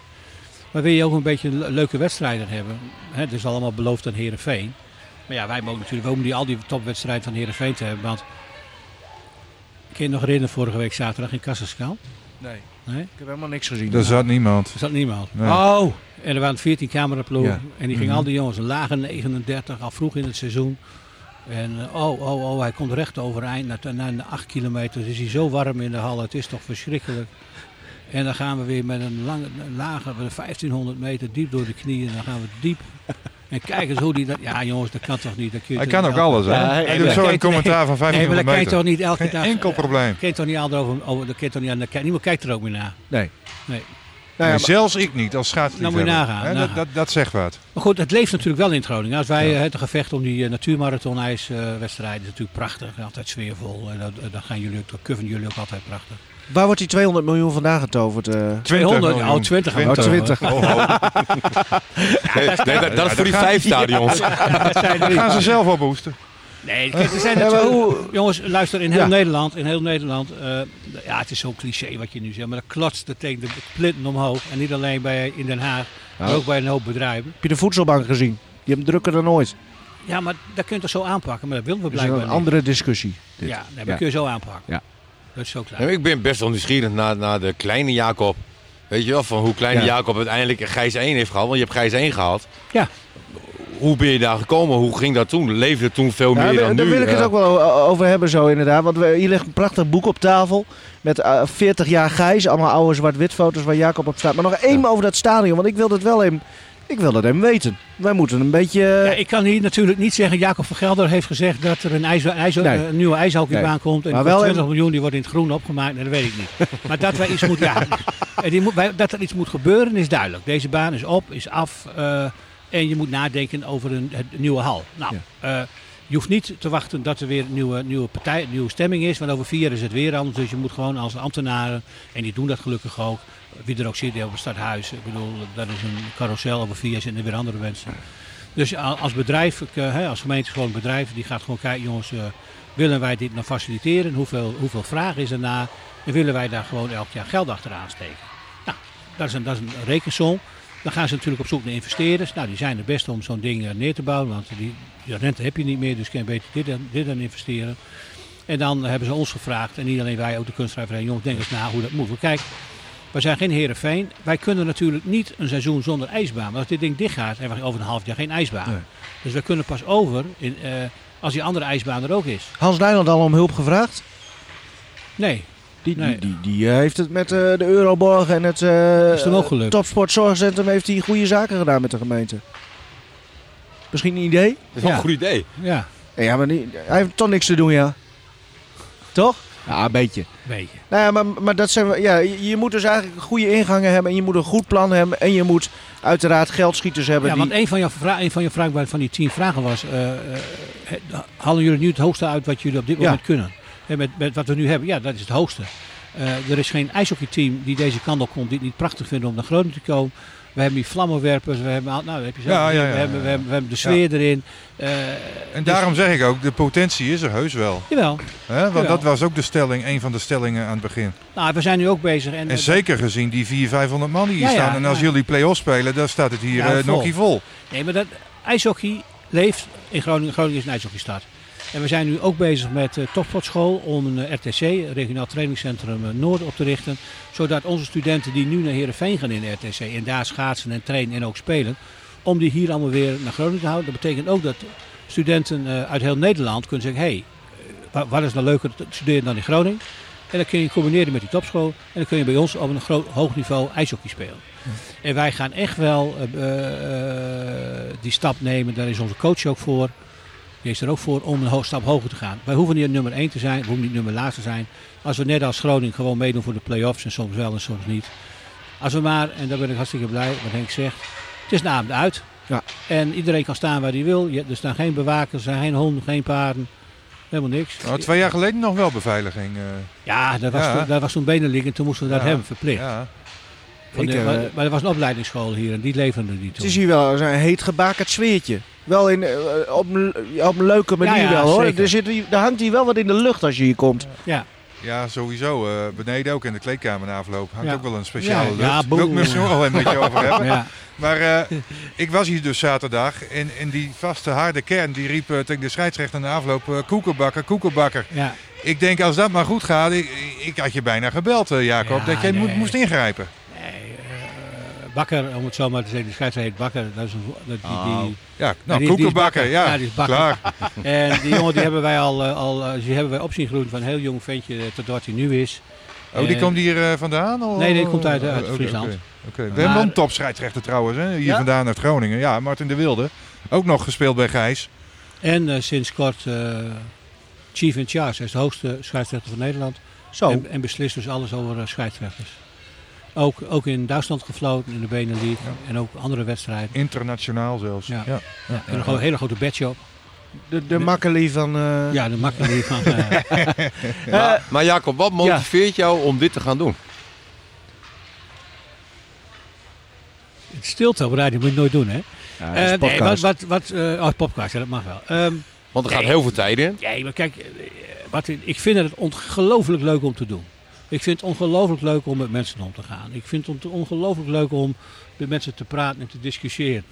Maar wil je ook een beetje le- leuke wedstrijden hebben, hè, het is allemaal beloofd aan Herenveen. Maar ja, wij mogen natuurlijk ook die, al die topwedstrijden van Herenveen te hebben. Want kun je nog herinneren vorige week zaterdag in Kassenskaal? Nee, Nee? ik heb helemaal niks gezien. Daar zat niemand. Er zat niemand. Nee. Oh, En er waren 14 cameraploegen. Ja. En die gingen Mhm. al die jongens, een lage 39, al vroeg in het seizoen. En eh, oh, oh, oh, hij komt recht overeind. Na, na, na 8 kilometer is hij zo warm in de hal. Het is toch verschrikkelijk. En dan gaan we weer met een lange, een lage, met 1500 meter diep door de knieën. En dan gaan we diep. En kijk eens hoe die dat... Ja jongens, dat kan toch niet. Dat kun je Hij kan ook alles, hè? Hij- doet maar zo een kijk, commentaar van Nee, maar 1500 dat kan je toch niet elke Geen dag... enkel probleem. Je toch niet altijd over... over dat toch niet aan niemand kijkt er ook meer naar. nee. Nee. Nou ja, Nee, zelfs ik niet als schaatsliefhebber. Nou, moet je nagaan, nagaan. Dat, dat, dat zegt wat. Maar goed, het leeft natuurlijk wel in Groningen. Als wij eh, het gevecht om die uh, natuurmarathon-ijswedstrijd is natuurlijk prachtig. Altijd sfeervol. En dat, dat, gaan jullie ook, dat jullie ook altijd prachtig. Waar wordt die 200 miljoen vandaan getoverd? eh? 200, miljoen. oh 20 gaan we Oh, het 20. over. Oh, oh. Nee, nee, dat, dat is voor die vijf stadions. Dat zijn Dat gaan ze zelf ophoesten. Nee, kijk, er zijn Ja, natuurlijk- hoe- Jongens, luister, in heel Ja. Nederland, in heel Nederland, eh, ja, het is zo'n cliché wat je nu zegt, maar dat klotst er tegen de plinten omhoog. En niet alleen bij, in Den Haag, maar ook bij een hoop bedrijven. Heb je de voedselbank gezien? Die hebben drukker dan ooit. Ja, maar dat kun je toch zo aanpakken, maar dat willen we Dat is blijkbaar een niet. andere discussie. dit. Ja, nee, Ja. kun je zo aanpakken. Ja. Dat is zo klein. Ja, ik ben best wel nieuwsgierig naar, naar de kleine Jacob. Weet je wel, van hoe kleine Ja. Jacob uiteindelijk een Gijs 1 heeft gehad. Want je hebt Gijs 1 gehad. Ja. Hoe ben je daar gekomen? Hoe ging dat toen? Leefde het toen veel meer daar dan daar nu? wil ik het Ja. ook wel over hebben zo inderdaad. Want hier ligt een prachtig boek op tafel. Met eh, 40 jaar Gijs. Allemaal oude zwart-wit foto's waar Jacob op staat. Maar nog één over dat stadion. Want ik wil dat wel even, ik wil dat even weten. Wij moeten een beetje... Ja, ik kan hier natuurlijk niet zeggen, Jacob van Gelder heeft gezegd dat er een, ijs, ijs, Nee. een nieuwe ijshockeybaan Nee. komt. En Maar voor wel 20 een- miljoen die wordt in het groen opgemaakt, nee, dat weet ik niet. maar dat, wij iets moet, ja, die moet, wij- dat er iets moet gebeuren is duidelijk. Deze baan is op, is af eh, en je moet nadenken over een, het nieuwe hal. Nou, eh, je hoeft niet te wachten dat er weer een nieuwe, nieuwe, partij, nieuwe stemming is, want over vier jaar is het weer anders. Dus je moet gewoon als ambtenaren, en die doen dat gelukkig ook, wie er ook zit op het stadhuis. Ik bedoel, dat is een carousel, over vier er weer andere mensen. Dus als bedrijf, eh, als gemeente gewoon bedrijf, die gaat gewoon kijken, jongens, eh, willen wij dit nou faciliteren? Hoeveel, hoeveel vraag is er naar? En willen wij daar gewoon elk jaar geld achteraan steken? Nou, dat is een, dat is een rekensom. Dan gaan ze natuurlijk op zoek naar investeerders. Nou, die zijn het best om zo'n ding eh, neer te bouwen, want die, rente heb je niet meer, dus kun je beter dit, dan- dit dan investeren. En dan hebben ze ons gevraagd, en niet alleen wij, ook de kunstschrijverij, jongens, denk eens na hoe dat moet. Kijk, wij zijn geen Herenveen. Wij kunnen natuurlijk niet een seizoen zonder ijsbaan. Maar als dit ding dicht gaat, hebben we over een half jaar geen ijsbaan. Nee. Dus we kunnen pas over in, eh, als die andere ijsbaan er ook is. Hans Nijland al om hulp gevraagd? Nee, Die, Nee. die, die, die, eh, heeft het met eh, de Euroborg en het eh Is hem ook gelukt? Topsportzorgcentrum heeft hij goede zaken gedaan met de gemeente. Misschien een idee? Dat is wel Ja. een goed idee. ja, Ja, maar niet, hij heeft toch niks te doen, ja. Toch? Ja, een beetje. weet je. Nou ja, maar, maar dat zijn we, ja, je, moet dus eigenlijk goede ingangen hebben en je moet een goed plan hebben en je moet uiteraard geldschieters hebben. Ja, die, want een van, jouw vra- een van je vragen van die tien vragen was, het- halen jullie nu het hoogste uit wat jullie op dit Ja. moment kunnen? En met, met wat we nu hebben, ja, dat is het hoogste. Eh, er is geen ijshockeyteam die deze kant op komt, die het niet prachtig vinden om naar Groningen te komen. We hebben die vlammenwerpers, we hebben, nou, dat heb je zelf Ja, gezien. ja, ja, we, hebben, we, hebben, we hebben de sfeer erin. Eh, En daarom zeg ik ook, de potentie is er heus wel. jawel. Hè? Want Jawel. dat was ook de stelling, een van de stellingen aan het begin. Nou, we zijn nu ook bezig. En, En zeker gezien die 400, 500 man die hier staan. En als jullie play-off spelen, dan staat het hier Ja, eh vol. vol. Nee, maar dat, ijshockey leeft in Groningen. Groningen is een ijshockeystad. En we zijn nu ook bezig met de topsportschool om een eh, RTC, Regionaal Trainingscentrum eh, Noord, op te richten. Zodat onze studenten die nu naar Heerenveen gaan in de RTC en daar schaatsen en trainen en ook spelen, om die hier allemaal weer naar Groningen te houden. Dat betekent ook dat studenten eh, uit heel Nederland kunnen zeggen, hé, hey, wa- wat is nou leuker te studeren dan in Groningen? En dat kun je combineren met die topschool. En dan kun je bij ons op een groot, hoog niveau ijshockey spelen. En wij gaan echt wel eh, eh, die stap nemen. Daar is onze coach ook voor. Die is er ook voor om een stap hoger te gaan. Wij hoeven niet nummer 1 te zijn. We hoeven niet nummer laatste te zijn. Als we net als Groningen gewoon meedoen voor de play-offs. En soms wel en soms niet. Als we maar, en daar ben ik hartstikke blij wat Henk zegt. Het is een avond uit. Ja. En iedereen kan staan waar hij wil. Je- Er staan geen bewakers, er zijn geen honden, geen paarden. Helemaal niks. Nou, twee jaar geleden nog wel beveiliging. eh. Ja, daar was, Ja. Toen, daar was toen benen liggen. Toen moesten we dat Ja. hebben, verplicht. ja. Van de- eh, maar, maar er was een opleidingsschool hier en die leverden die Het toen. is hier wel een heet gebakerd sfeertje. Wel in, eh, op, een, op een leuke manier Ja, ja, wel hoor. zeker. Er, zit, er hangt hier wel wat in de lucht als je hier komt. Ja, ja, sowieso. eh, beneden ook in de kleedkamer na afloop hangt Ja. ook wel een speciale Ja, lucht. ja, Daar wil ik boem. misschien nog wel een beetje over hebben. ja. Maar eh, ik was hier dus zaterdag en, en die vaste harde kern die riep tegen de scheidsrechter na afloop koekenbakker, koekenbakker. ja. Ik denk als dat maar goed gaat, ik, ik had je bijna gebeld Jacob, Ja, dat jij nee. moet, moest ingrijpen. Bakker, om het zo maar te zeggen, de scheidsrechter heet Bakker. Dat is een, dat, die, die, Ja, nou die- die koekenbakker, bakker. ja, Ja, die is bakker. klaar. En die jongen die hebben wij al, eh, al eh, die hebben wij op zien groeien van een heel jong ventje eh, tot wat hij nu is. Oh, die komt hier eh, vandaan? Of- Nee, die komt uit, Oh, uit oké, Friesland. oké, oké. We Maar- hebben een topscheidsrechter trouwens, hè? hier Ja? vandaan uit Groningen. Ja, Martin de Wilde. Ook nog gespeeld bij Gijs. En eh, sinds kort eh, chief in charge. Hij is de hoogste scheidsrechter van Nederland. Zo. En, en beslist dus alles over scheidsrechters. Ook, ook in Duitsland gefloten, in de Benelux en ook andere wedstrijden. Internationaal zelfs. Ja. Ja. Ja, en een hele grote badge op. De, de makkelie van... eh, Ja, de makkelijk van. eh, Maar, maar Jacob, wat motiveert jou om dit te gaan doen? Het stilte op radio moet je nooit doen, hè? Ja, Eh, nee, wat, wat, wat, eh, oh, podcast, ja, dat mag wel. Ehm, Want er gaat heel veel tijd in. nee, maar kijk, wat, ik vind het ongelooflijk leuk om te doen. Ik vind het ongelooflijk leuk om met mensen om te gaan. Ik vind het ongelooflijk leuk om met mensen te praten en te discussiëren.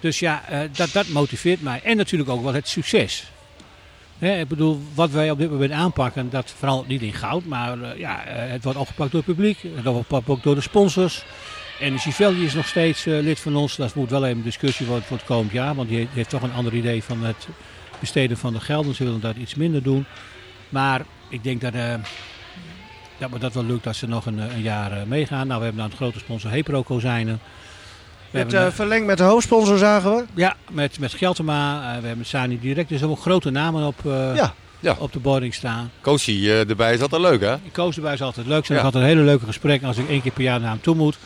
Dus ja, eh, dat, dat motiveert mij. En natuurlijk ook wel het succes. Ik bedoel, wat wij op dit moment aanpakken, dat verandert niet in goud. Maar eh, ja, eh, het wordt opgepakt door het publiek. Het wordt opgepakt ook door de sponsors. Energy Value is nog steeds lid van ons. Dat moet wel even een discussie worden voor het komend jaar. Want die heeft toch een ander idee van het besteden van de gelden. Ze willen dat iets minder doen. Maar ik denk dat, dat me dat wel lukt als ze nog een, eh, een jaar eh, meegaan. Nou, we hebben dan een grote sponsor Hepro Kozijnen. We Het hebben, eh, eh, verlengd met de hoofdsponsor zagen we. ja, met, met Geltema. eh, we hebben Sani Direct. Dus er hebben grote namen op, eh, Ja. Ja. op de boarding staan. Eh, erbij is altijd leuk, hè? Ik koos erbij is altijd leuk. Zijn Ja. altijd een hele leuke gesprek als ik één keer per jaar naar hem toe moet.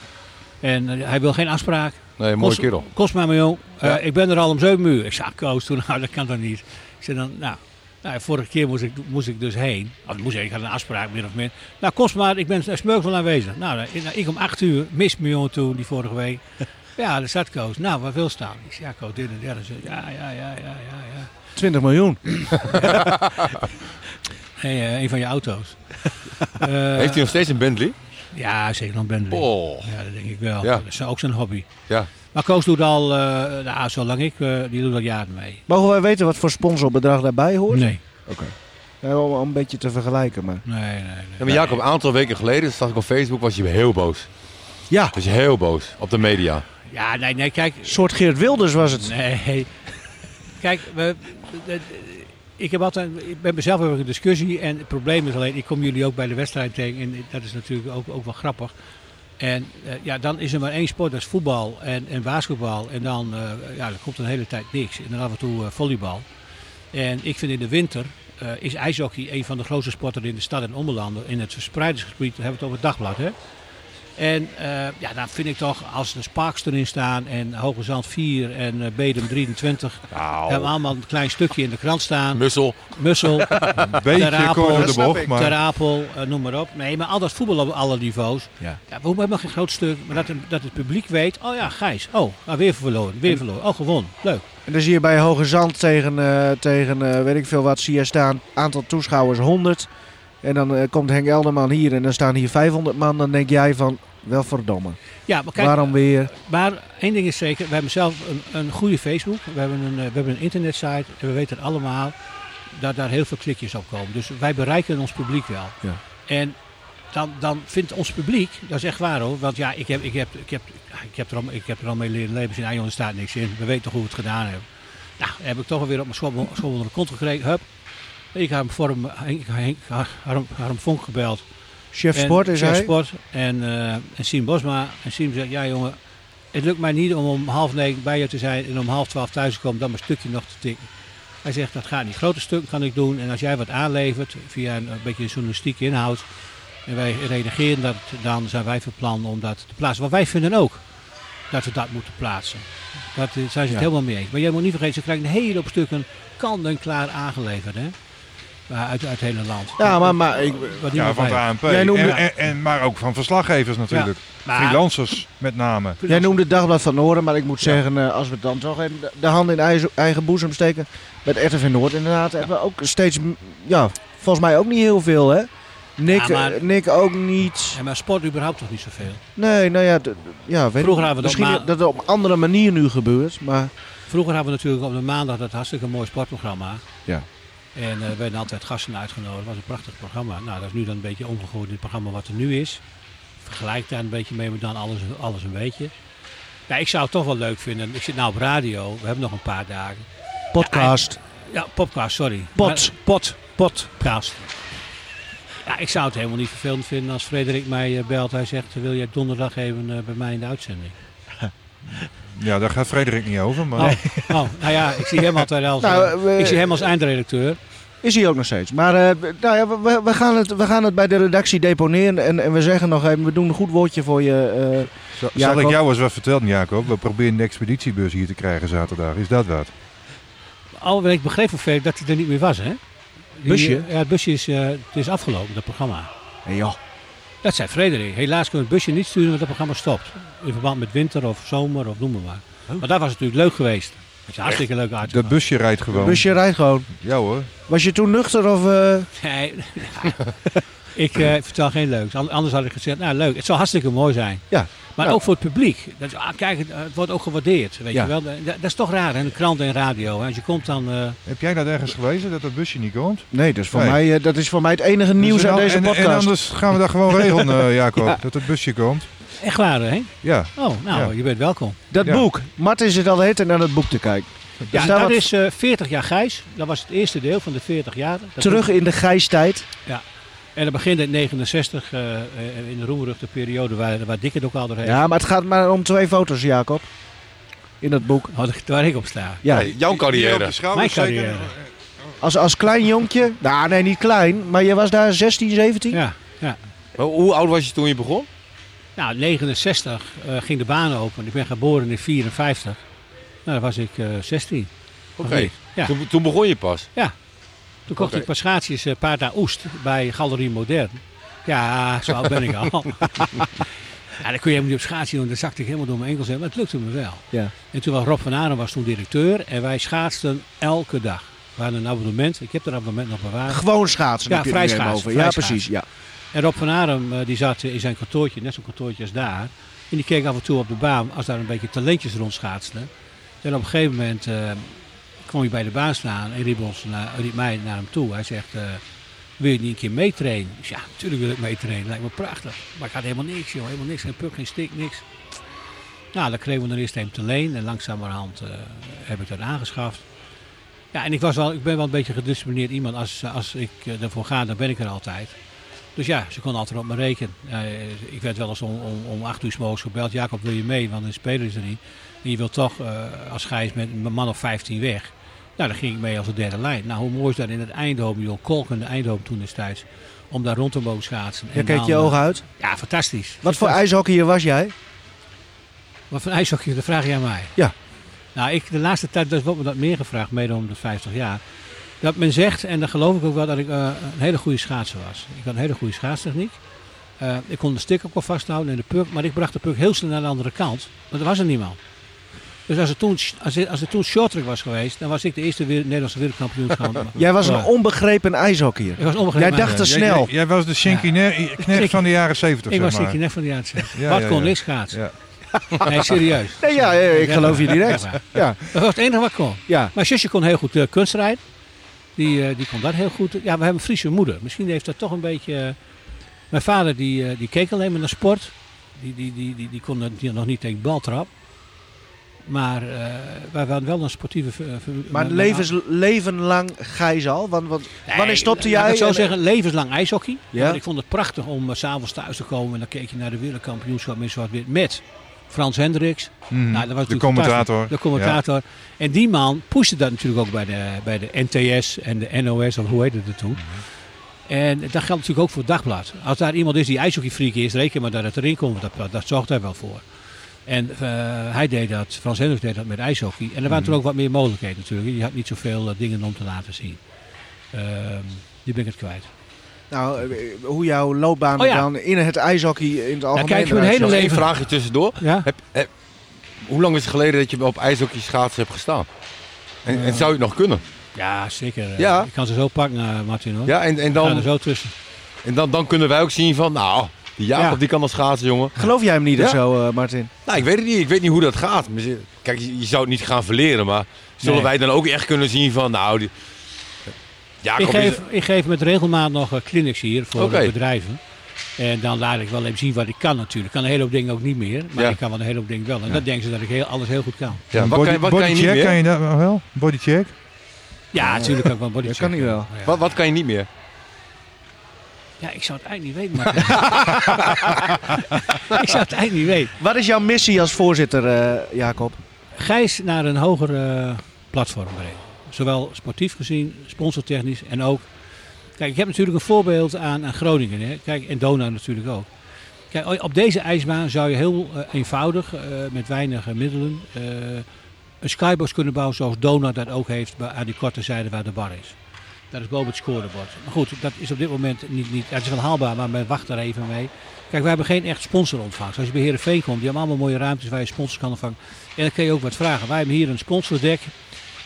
En hij wil geen afspraak. Nee, mooie kerel. Kost maar, jong. Eh, Ja. ik ben er al om 7 uur. Ik zei, ah, Koos, toen, nou, dat kan toch niet. Ik zei dan, nou, nou, vorige keer moest ik, moest ik dus heen. Of moest ik, ik had een afspraak, meer of meer. Nou, kost maar, ik ben smurk aanwezig. Nou, dan- ik, om 8 uur, mis mijn jongen toen, die vorige week. ja, daar staat Koos. Nou, waar wil staan? Ik zei, ja, Koos, dit en dat. Hij zei, Ja, ja, ja, ja, ja, ja. 20 miljoen. Hey, eh, een van je auto's. Eh, Heeft hij nog steeds een Bentley? Ja, zeker nog. Oh. Ja, dat denk ik wel. Ja. Dat is ook zijn hobby. Ja. Maar Koos doet al, eh nou, zolang ik, eh, die doet al jaren mee. Mogen wij weten wat voor sponsorbedrag daarbij hoort? Nee, Ja, om, om een beetje te vergelijken. Maar. nee, nee. nee. Ja, maar Jacob, een aantal weken geleden zag ik op Facebook, was je heel boos. Ja, Was je heel boos op de media. Ja, nee, nee, kijk. een soort Geert Wilders was het. Nee. Kijk, we, de- de- ik heb altijd, ik ben mezelf over een discussie en het probleem is alleen, ik kom jullie ook bij de wedstrijd tegen en dat is natuurlijk ook, ook wel grappig. En eh, ja, dan is er maar één sport, dat is voetbal en, en basketbal. En dan eh, ja, er komt een hele tijd niks. En dan af en toe eh, volleybal. En ik vind in de winter is ijshockey een van de grootste sporten in de stad en ommelanden. In het verspreidingsgebied, hebben we het over het dagblad. Hè? En eh, ja, dan vind ik toch, als de Sparks erin staan en Hoge Zand 4 en eh, Bedum 23, Nou, hebben we allemaal een klein stukje in de krant staan. Mussel. Mussel, Een beetje Apel, kort door de bocht, maar Ter Apel, eh, noem maar op. Nee, maar al dat voetbal op alle niveaus. Ja. Ja, we hebben geen groot stuk, maar dat, dat het publiek weet, oh ja, Gijs, oh, nou, weer verloren, weer verloren. Oh, gewonnen, leuk. En dan zie je bij Hoge Zand tegen, eh, tegen eh, weet ik veel wat, zie je staan, aantal toeschouwers 100. En dan eh, komt Henk Elderman hier en dan staan hier 500 man. Dan denk jij van, wel verdomme. Ja, maar kijk, Waarom weer? Maar één ding is zeker, we hebben zelf een, een goede Facebook, we hebben een, eh, we hebben een internetsite en we weten allemaal dat daar heel veel klikjes op komen. Dus wij bereiken ons publiek wel. Ja. En dan, dan vindt ons publiek, dat is echt waar hoor, want ja, ik heb, ik heb, ik heb, ik heb, er, al, ik heb er al mee leren leven, in jongen, er staat niks in, we weten toch hoe we het gedaan hebben. Nou, heb ik toch alweer op mijn schommel schommel onder de kont gekregen, hup. Ik heb hem voor hem, Henk, Henk, Vonk gebeld. Chef En Sport is chef hij. Sport en, eh en Siem Bosma. En Siem zegt, ja jongen, het lukt mij niet om om half negen bij je te zijn en om half twaalf thuis te komen, dan mijn stukje nog te tikken. Hij zegt, dat gaat niet. Grote stukken kan ik doen en als jij wat aanlevert via een, een beetje journalistieke inhoud en wij reageren dat, dan zijn wij van plan om dat te plaatsen. Want wij vinden ook dat we dat moeten plaatsen. Dat eh, zijn ze het Ja. helemaal mee eens. Maar jij moet niet vergeten, ze krijgen een hele hoop stukken kant en klaar aangeleverd. Hè? Uh, Uit, uit het hele land. Ja, maar, maar ik, Wat ja, van de weet. ANP. Jij noemde- En, en, en- maar ook van verslaggevers natuurlijk. Maar- Freelancers met name. jij noemde het Dagblad van Noorden, maar ik moet zeggen, eh, als we dan toch even de- hand in eigen, eigen boezem steken. Met RTV Noord inderdaad, hebben we ook steeds, ja, volgens mij ook niet heel veel hè. Nick, Ja, maar- eh, Nick ook niet. Ja, maar sport überhaupt toch niet zoveel. Nee, nou ja, ja weet Vroeger hadden we dat misschien dat het op een andere manier nu gebeurt, maar Vroeger hadden we natuurlijk op de maandag dat hartstikke mooi sportprogramma. Ja. En eh, er werden altijd gasten uitgenodigd. Het was een prachtig programma. Nou, dat is nu dan een beetje omgegooid in het programma wat er nu is. Vergelijk daar een beetje mee, maar dan alles, alles een beetje. Ja, ik zou het toch wel leuk vinden. Ik zit nou op radio. We hebben nog een paar dagen. podcast. Ja, podcast, sorry. Pot. Maar- pot. Podcast. Ja, ik zou het helemaal niet vervelend vinden als Frederik mij eh, belt. Hij zegt, wil jij donderdag even eh, bij mij in de uitzending? Ja, daar gaat Frederik niet over. Maar Oh, oh, nou ja, ik zie hem altijd als, Nou, eh, we- ik zie hem als eindredacteur. Is hij ook nog steeds. Maar eh, nou ja, we, we, gaan het, we gaan het bij de redactie deponeren. En, en we zeggen nog even, we doen een goed woordje voor je. eh, zal, ik jou eens wat vertellen, Jacob? We proberen de expeditiebus hier te krijgen zaterdag. Is dat wat? Al ik begreep van dat hij er niet meer was, hè? Die- Busje? Ja, het busje is, eh, het is afgelopen, dat programma. hey, joh. Dat zei Frederik. Helaas kunnen we het busje niet sturen, want het programma stopt. In verband met winter of zomer of noem maar maar. Maar dat was natuurlijk leuk geweest. Het is een hartstikke leuk uit. Dat busje rijdt gewoon. Busje rijdt gewoon. Ja hoor. Was je toen nuchter of... eh, Nee, ik eh, vertel geen leuks. An- Anders had ik gezegd, nou leuk, het zou hartstikke mooi zijn. Ja. Maar Ja. ook voor het publiek. Dat, is- ah, kijk, het, eh, het wordt ook gewaardeerd. Weet Ja. je wel. Dat, dat is toch raar, hè? De krant en radio. Hè? Als je komt dan... eh, Heb jij dat ergens gelezen, dat dat busje niet komt? Nee, dat is, voor Nee. mij, dat is voor mij het enige nieuws Dus aan en- deze en, podcast. En anders gaan we dat gewoon regelen, eh, Jacob. Ja. Dat het busje komt. echt waar, hè? Ja. Oh, nou, Ja. je bent welkom. dat Ja. boek. Martin zit al heet en naar het boek te kijken. Ja, dat wat is eh 40 jaar Gijs. Dat was het eerste deel van de 40 jaar. Dat terug in de gijstijd. En dat begint in 69, eh, eh, in de roemruchte periode waar, waar Dick het ook al doorheen. Ja, maar het gaat maar om twee foto's, Jacob. In het boek. Waar ik- Waar ik op sta. Ja, jouw carrière. Mijn carrière. als, als klein jonkje. Nou, nee, niet klein. Maar je was daar 16, 17? Ja, ja. Maar Hoe oud was je toen je begon? Nou, 69 eh, ging de baan open. Ik ben geboren in 54. Nou, dan was ik eh 16. Oké. Ja. Toen, toen begon je pas. Toen kocht ik passaties eh Paarda Oest bij Galerie Modern. Ja, zo oud ben ik al. ja, dan kun je helemaal niet op schaatsen doen. Dan zakte ik helemaal door mijn enkels heen. Maar het lukte me wel. Ja. En toen was Rob van Aren was toen directeur. En wij schaatsten elke dag. We hadden een abonnement. Ik heb dat abonnement nog bewaard. Gewoon schaatsen. Ja, vrij schaatsen, over. Ja, vrij precies. Ja. En Rob van Arem eh, die zat in zijn kantoortje, net zo'n kantoortje als daar. En die keek af en toe op de baan als daar een beetje talentjes rondschaatsten. En op een gegeven moment eh, kwam hij bij de baan staan en riep, naar, riep mij naar hem toe. Hij zegt, eh, wil je niet een keer meetrainen? Ja, natuurlijk wil ik meetrainen. Lijkt me prachtig. Maar ik had helemaal niks, joh. Helemaal niks. Geen puk, geen stik, niks. Nou, dan kregen we dan eerst een te leen. En langzamerhand eh, heb ik dat aangeschaft. Ja, en ik, was wel, ik ben wel een beetje gedisciplineerd iemand. Als, als ik eh, ervoor ga, dan ben ik er altijd. Dus ja, ze kon altijd op me rekenen. Ik werd wel eens om, om, om acht uur morgens gebeld. Jacob, wil je mee? Want een speler is er niet. En je wilt toch als Gijs met een man of 15 weg. Nou, dan ging ik mee als de derde lijn. Nou, hoe mooi is dat in het Eindhoven, joh. Kolk in de Eindhoven toen destijds. om daar rond te mogen schaatsen. Je keek dan, je eh, ogen uit. Ja, fantastisch. Wat voor ijshockeyer was jij? Wat voor ijshockey, dat vraag je aan mij. Ja. Nou, ik, de laatste tijd dus wordt me dat meer gevraagd, mede om de 50 jaar. Dat men zegt, en dat geloof ik ook wel, dat ik eh, een hele goede schaatser was. Ik had een hele goede schaatstechniek. Eh, ik kon de stick ook wel vasthouden en de puck, maar ik bracht de puck heel snel naar de andere kant. Want er was er niemand. Dus als het toen, als het, als het toen shorttrack was geweest, dan was ik de eerste weer, Nederlandse wereldkampioen. geworden. Jij was een Ja. onbegrepen ijshockeyer. Ik was onbegrepen. Jij dacht te snel. Jij, jij was de Shinky Knecht van de jaren 70, Ik was. Sikkie net van de jaren 70. Ja, Wat ja, kon ja. niks schaatsen. Ja. Nee, serieus. Nee, ja, ja, ik geloof je direct. Ja, Dat was het enige wat kon. ja. Mijn zusje kon heel goed uh, kunstrijden. Die, eh, die kon dat heel goed. Ja, we hebben een Friese moeder. Misschien heeft dat toch een beetje... eh, mijn vader die, eh, die keek alleen maar naar sport. Die, die, die, die, die kon die nog niet tegen de baltrap. Maar eh, wij waren wel een sportieve... eh. Maar levens, leven lang Gijs al? Want, want, wanneer stopte ik jij? het zo En- zeggen, levenslang ijshockey. Ja? Want ik vond het prachtig om s s'avonds thuis te komen. En dan keek je naar de wereldkampioenschap met zwart-wit. Met Frans Hendricks. Mhm. Nou, dat was de commentator. De commentator. En die man pushte dat natuurlijk ook bij de, bij de NTS en de NOS, of hoe heette het toen. En dat geldt natuurlijk ook voor het dagblad. Als daar iemand is die ijshockeyfreak is, reken maar dat het erin komt. Dat, dat zorgt hij wel voor. En eh, hij deed dat, Frans Hendricks deed dat met ijshockey. En er waren toen ook wat meer mogelijkheden natuurlijk. Je had niet zoveel eh, dingen om te laten zien. Ehm, die ben ik het kwijt. Nou, eh, hoe jouw loopbaan Oh ja. dan in het ijshockey in het algemeen kijk, mijn hele leven- vraagje tussendoor. Ja? Heb, heb- hoe lang is het geleden dat je op ijshockey schaatsen hebt gestaan? En, en zou je het nog kunnen? Ja, zeker. Ja. Ik kan ze zo pakken, Martin hoor. Ja, en, en, Ik ga er dan, zo tussen. en dan, dan kunnen wij ook zien van, nou, die Jacob Ja. die kan al schaatsen, jongen. Geloof jij hem niet Ja. of zo, eh, Martin? Nou, ik weet het niet. Ik weet niet hoe dat gaat. Kijk, je, je zou het niet gaan verleren, maar zullen Nee. wij dan ook echt kunnen zien van, nou, die, Jacob Ik is- geef, ik geef met regelmaat nog eh, clinics hier voor eh, bedrijven. En dan laat ik wel even zien wat ik kan natuurlijk. Ik kan een hele hoop dingen ook niet meer, maar Ja. ik kan wel een hele hoop dingen wel. En dat denken ze dat ik heel, alles heel goed kan. ja, wat, body, kan, je- wat body kan je niet check, meer? kan je dat wel? Body check? Ja, natuurlijk kan ik wel body Dat kan hij wel. Ja. Wat, wat kan je niet meer? Ja, ik zou het eigenlijk niet weten. Ik zou het eigenlijk niet weten. Wat is jouw missie als voorzitter, eh, Jacob? Gijs naar een hoger eh, platform brengen. Zowel sportief gezien, sponsortechnisch en ook. Kijk, ik heb natuurlijk een voorbeeld aan, aan Groningen. Hè. Kijk, en Dona natuurlijk ook. Kijk, op deze ijsbaan zou je heel eh, eenvoudig, met weinig middelen, een skybox kunnen bouwen zoals Dona dat ook heeft aan die korte zijde waar de bar is. Dat is boven het scorebord. Maar goed, dat is op dit moment niet, niet is wel haalbaar, maar men wacht daar even mee. Kijk, we hebben geen echt sponsorontvangst. Als je bij Heerenveen komt, die hebben allemaal mooie ruimtes waar je sponsors kan ontvangen. En dan kun je ook wat vragen. Wij hebben hier een sponsordek.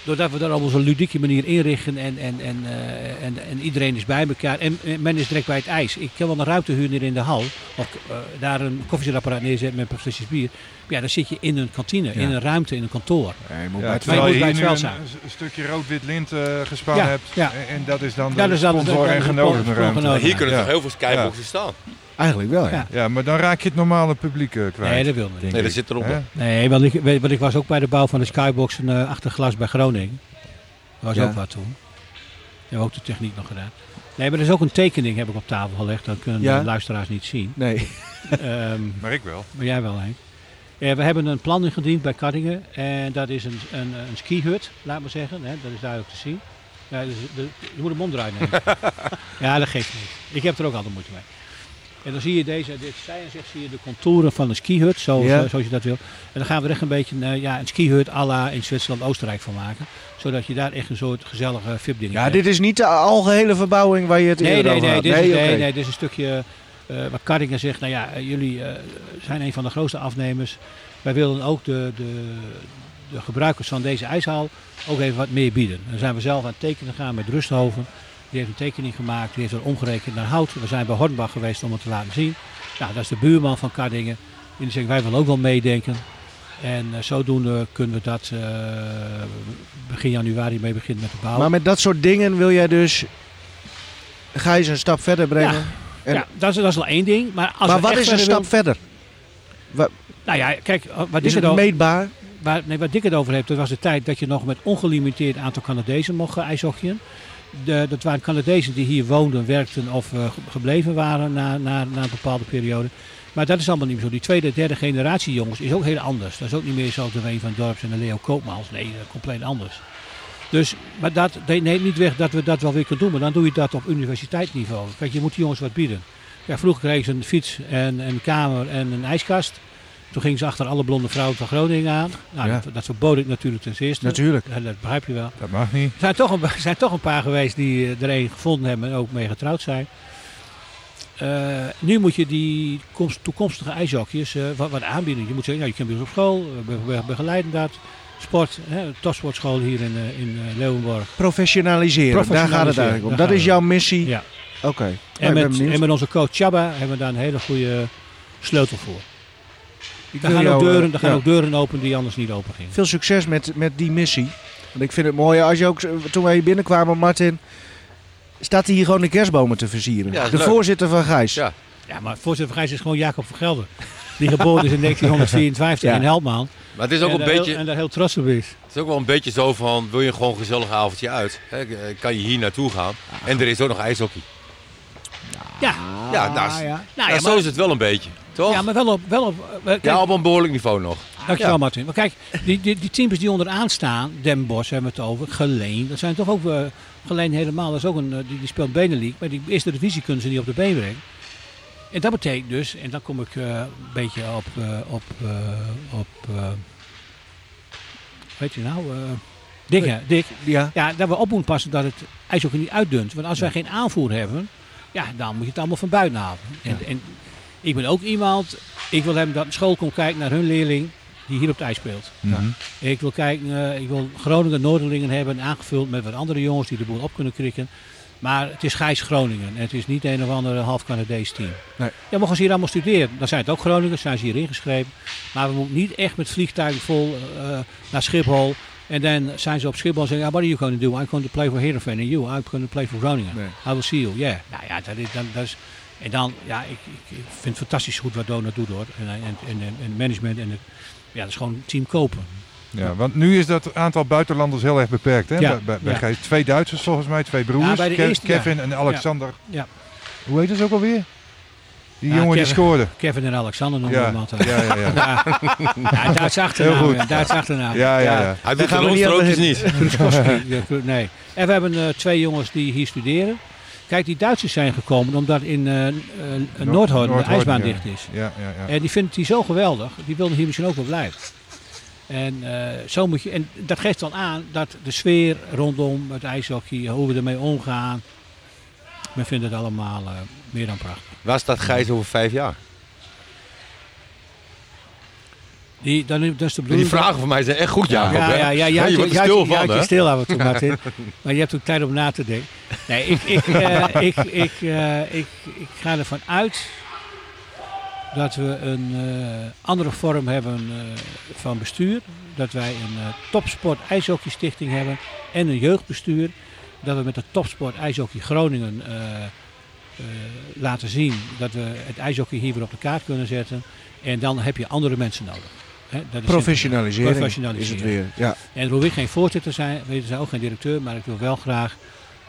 Doordat we dat op onze ludieke manier inrichten en, en, en, eh, en, en iedereen is bij elkaar. En, en men is direct bij het ijs. Ik kan wel een ruimte huren hier in de hal. Of eh, daar een koffiezetapparaat neerzetten met een flesjes bier. Ja, dan zit je in een kantine, in een ruimte, in een kantoor. je moet Ja, bij het terwijl Maar je bij een, het veld een stukje rood-wit lint eh gespannen Ja, hebt. ja. En, en dat is dan de Dat is dan de- sponsor en de- de- genodigde ruimte. Hier kunnen Ja. toch heel veel skyboxen staan? Eigenlijk wel, ja. Ja. Ja, maar dan raak je het normale publiek eh, kwijt. Nee, dat wil niet. Nee, dat zit erop. Hè? Nee, want ik, want ik was ook bij de bouw van de skybox uh, achter glas bij Groningen. Dat was Ja. ook wat toen. We hebben ook de techniek nog gedaan. Nee, maar er is ook een tekening heb ik op tafel gelegd. Dat kunnen Ja. de luisteraars niet zien. Nee. Ehm, Maar ik wel. maar jij wel, Henk. Eh, we hebben een plan ingediend bij Kaddingen. En dat is een, een, een skihut, laat maar zeggen. Hè, dat is duidelijk te zien. Ja, dus de, je moet de mond draaien. Ja, dat geeft niet. Ik heb er ook altijd moeite mee. En dan zie je deze, dit zij en zegt, zie je de contouren van een skihut, zo, Ja. zo- zoals je dat wil. En dan gaan we er echt een beetje een, eh, ja, een skihut à la in Zwitserland, Oostenrijk van maken. Zodat je daar echt een soort gezellige VIP-ding Ja, dit is niet de algehele verbouwing waar je het Nee, eerder nee, over nee, is, oké. nee, nee, dit is een stukje eh wat Kaddingen zegt. Nou ja, eh, jullie zijn een van de grootste afnemers. Wij willen ook de, de, de gebruikers van deze ijshal ook even wat meer bieden. Dan zijn we zelf aan het tekenen gegaan met Rusthoven. Die heeft een tekening gemaakt, die heeft er omgerekend naar hout. We zijn bij Hornbach geweest om het te laten zien. Nou, dat is de buurman van Kaddingen. En die zegt, wij willen ook wel meedenken. En eh, zodoende kunnen we dat eh, begin januari mee beginnen met de bouw. Maar met dat soort dingen wil jij dus Gijs een stap verder brengen? En- ja, dat is, dat is al één ding. Maar, als maar wat is een stap verder? Nou ja, kijk, wat Is het het over, meetbaar? waar, nee, wat ik het over heb, dat was de tijd dat je nog met ongelimiteerd aantal Canadezen mocht uh, ijshockeyen. De, dat waren Canadezen die hier woonden, werkten of eh, ge- gebleven waren na, na, na een bepaalde periode. Maar dat is allemaal niet meer zo. Die tweede, derde generatie jongens is ook heel anders. Dat is ook niet meer zoals de Ween van Dorps en de Leo Koopmans. Nee, is compleet anders. Dus, maar dat neemt niet weg dat we dat wel weer kunnen doen. Maar dan doe je dat op universiteitsniveau. Kijk, je moet die jongens wat bieden. Ja, vroeger kregen ze een fiets en een kamer en een ijskast. Toen gingen ze achter alle blonde vrouwen van Groningen aan. Nou, Ja. dat, dat verbood ik natuurlijk ten eerste. Natuurlijk. Ja, dat begrijp je wel. Dat mag niet. Er zijn toch een, zijn toch een paar geweest die eh, er een gevonden hebben en ook mee getrouwd zijn. Eh, nu moet je die komst- toekomstige ijshokjes eh, wat, wat aanbieden. Je moet zeggen, nou, je kunt bij ons op school, we be- be- begeleiden dat. Sport, hè, topsportschool hier in, eh, in Leeuwenborg. Professionaliseren, daar gaat het eigenlijk om. Dat is jouw missie? Ja. Oké. Nou, En, en met onze coach Chaba hebben we daar een hele goede sleutel voor. Ik Daar gaan, ook jou, eh, deuren, daar gaan ja. ook deuren open die anders niet open gingen. Veel succes met, met die missie. Want ik vind het mooi, als je ook, toen wij hier binnenkwamen, Martin, staat hij hier gewoon de kerstbomen te versieren. Is de leuk. voorzitter van Gijs. Ja. Ja, maar voorzitter van Gijs is gewoon Jacob van Gelder. Die geboren is in 1954 Ja. in Helpman. Maar het is ook en, een daar heel- beetje, en daar heel trots op is. het is ook wel een beetje zo van, wil je gewoon een gezellig avondje uit? Hè, eh, kan je hier naartoe gaan? En er is ook nog ijshockey. Ja, Ja, nou, Ah, ja. nou, ja, ja, zo is het wel een beetje. Toch? ja, Ja, maar wel op, wel op kijk, op een behoorlijk niveau nog. dankjewel ja. Martin. Maar kijk, die, die, die teams die onderaan staan, Den Bosch hebben we het over, Geleen, dat zijn toch ook, eh Geleen helemaal, dat is ook een, eh, die, die speelt Benelink, maar die eerste divisie kunnen ze niet op de been brengen. En dat betekent dus, en dan kom ik eh, een beetje op, eh, op, eh, op eh, weet je nou, eh Dick, hè, Dick, Ja. Ja, dat we op moeten passen dat het ijs ook niet uitdunt. Want als wij geen aanvoer hebben, ja, dan moet je het allemaal van buiten halen. En, en ik ben ook iemand, ik wil hebben dat een school komt kijken naar hun leerling die hier op het ijs speelt. Mhm. Ik wil kijken, eh, ik wil Groningen Noorderlingen hebben aangevuld met wat andere jongens die de boel op kunnen krikken. Maar het is Gijs Groningen en het is niet een of ander half Canadees team. Nee. Ja, mogen ze hier allemaal studeren. Dan zijn het ook Groningers, zijn ze hier ingeschreven. Maar we moeten niet echt met vliegtuigen vol eh, naar Schiphol. En dan zijn ze op Schiphol en zeggen, ah, what are you going to do? I'm going to play for Heerenveen. And you, I'm going to play for Groningen. Nee. I will see you. Yeah. Nou ja, dat is, dan, dat is, en dan, ja, ik, ik, vind het fantastisch goed wat Donald doet hoor. En, en, en, en management en het, ja, dat is gewoon team kopen. Ja, want nu is dat aantal buitenlanders heel erg beperkt. Hè? Ja, Bij, bij, ja. Twee Duitsers volgens mij, twee broers. Ja, eerste, Kevin ja. en Alexander. Ja. Hoe heet het ook alweer? Die Ja, jongen die scoorde. Kevin en Alexander noemen we Ja, hem altijd. ja, ja, ja. Ja, ja Duits achternaam. Heel goed. Duits achternaam. ja, ja, ja. Hij doet gaan de niet niet. Nee. En we hebben eh, twee jongens die hier studeren. Kijk, die Duitsers zijn gekomen omdat in eh eh, Noordhoorn de ijsbaan dicht is. Ja, ja, ja. En die vindt die zo geweldig, die wilden hier misschien ook wel blijven. En, eh, zo moet je, en dat geeft dan aan dat de sfeer rondom het ijshockey, hoe we ermee omgaan, men vindt het allemaal eh, meer dan prachtig. Waar staat Gijs over vijf jaar? Die, dan, dat is de Die vragen van mij zijn echt goed, Jacob. Ja, ja, ja, ja, je wordt stil van, hè? stil af en toe, Martin. maar je hebt ook tijd om na te denken. Nee, ik, ik, eh, ik, ik, eh, ik, ik ga ervan uit dat we een eh, andere vorm hebben van bestuur. Dat wij een eh, topsport ijshockey stichting hebben en een jeugdbestuur. Dat we met de topsport ijshockey Groningen laten zien dat we het ijshockey hier weer op de kaart kunnen zetten. En dan heb je andere mensen nodig. Hè, dat is Professionalisering, Professionalisering. is het weer. Ja. en wil ik geen voorzitter zijn, weten ze ook geen directeur, maar ik wil wel graag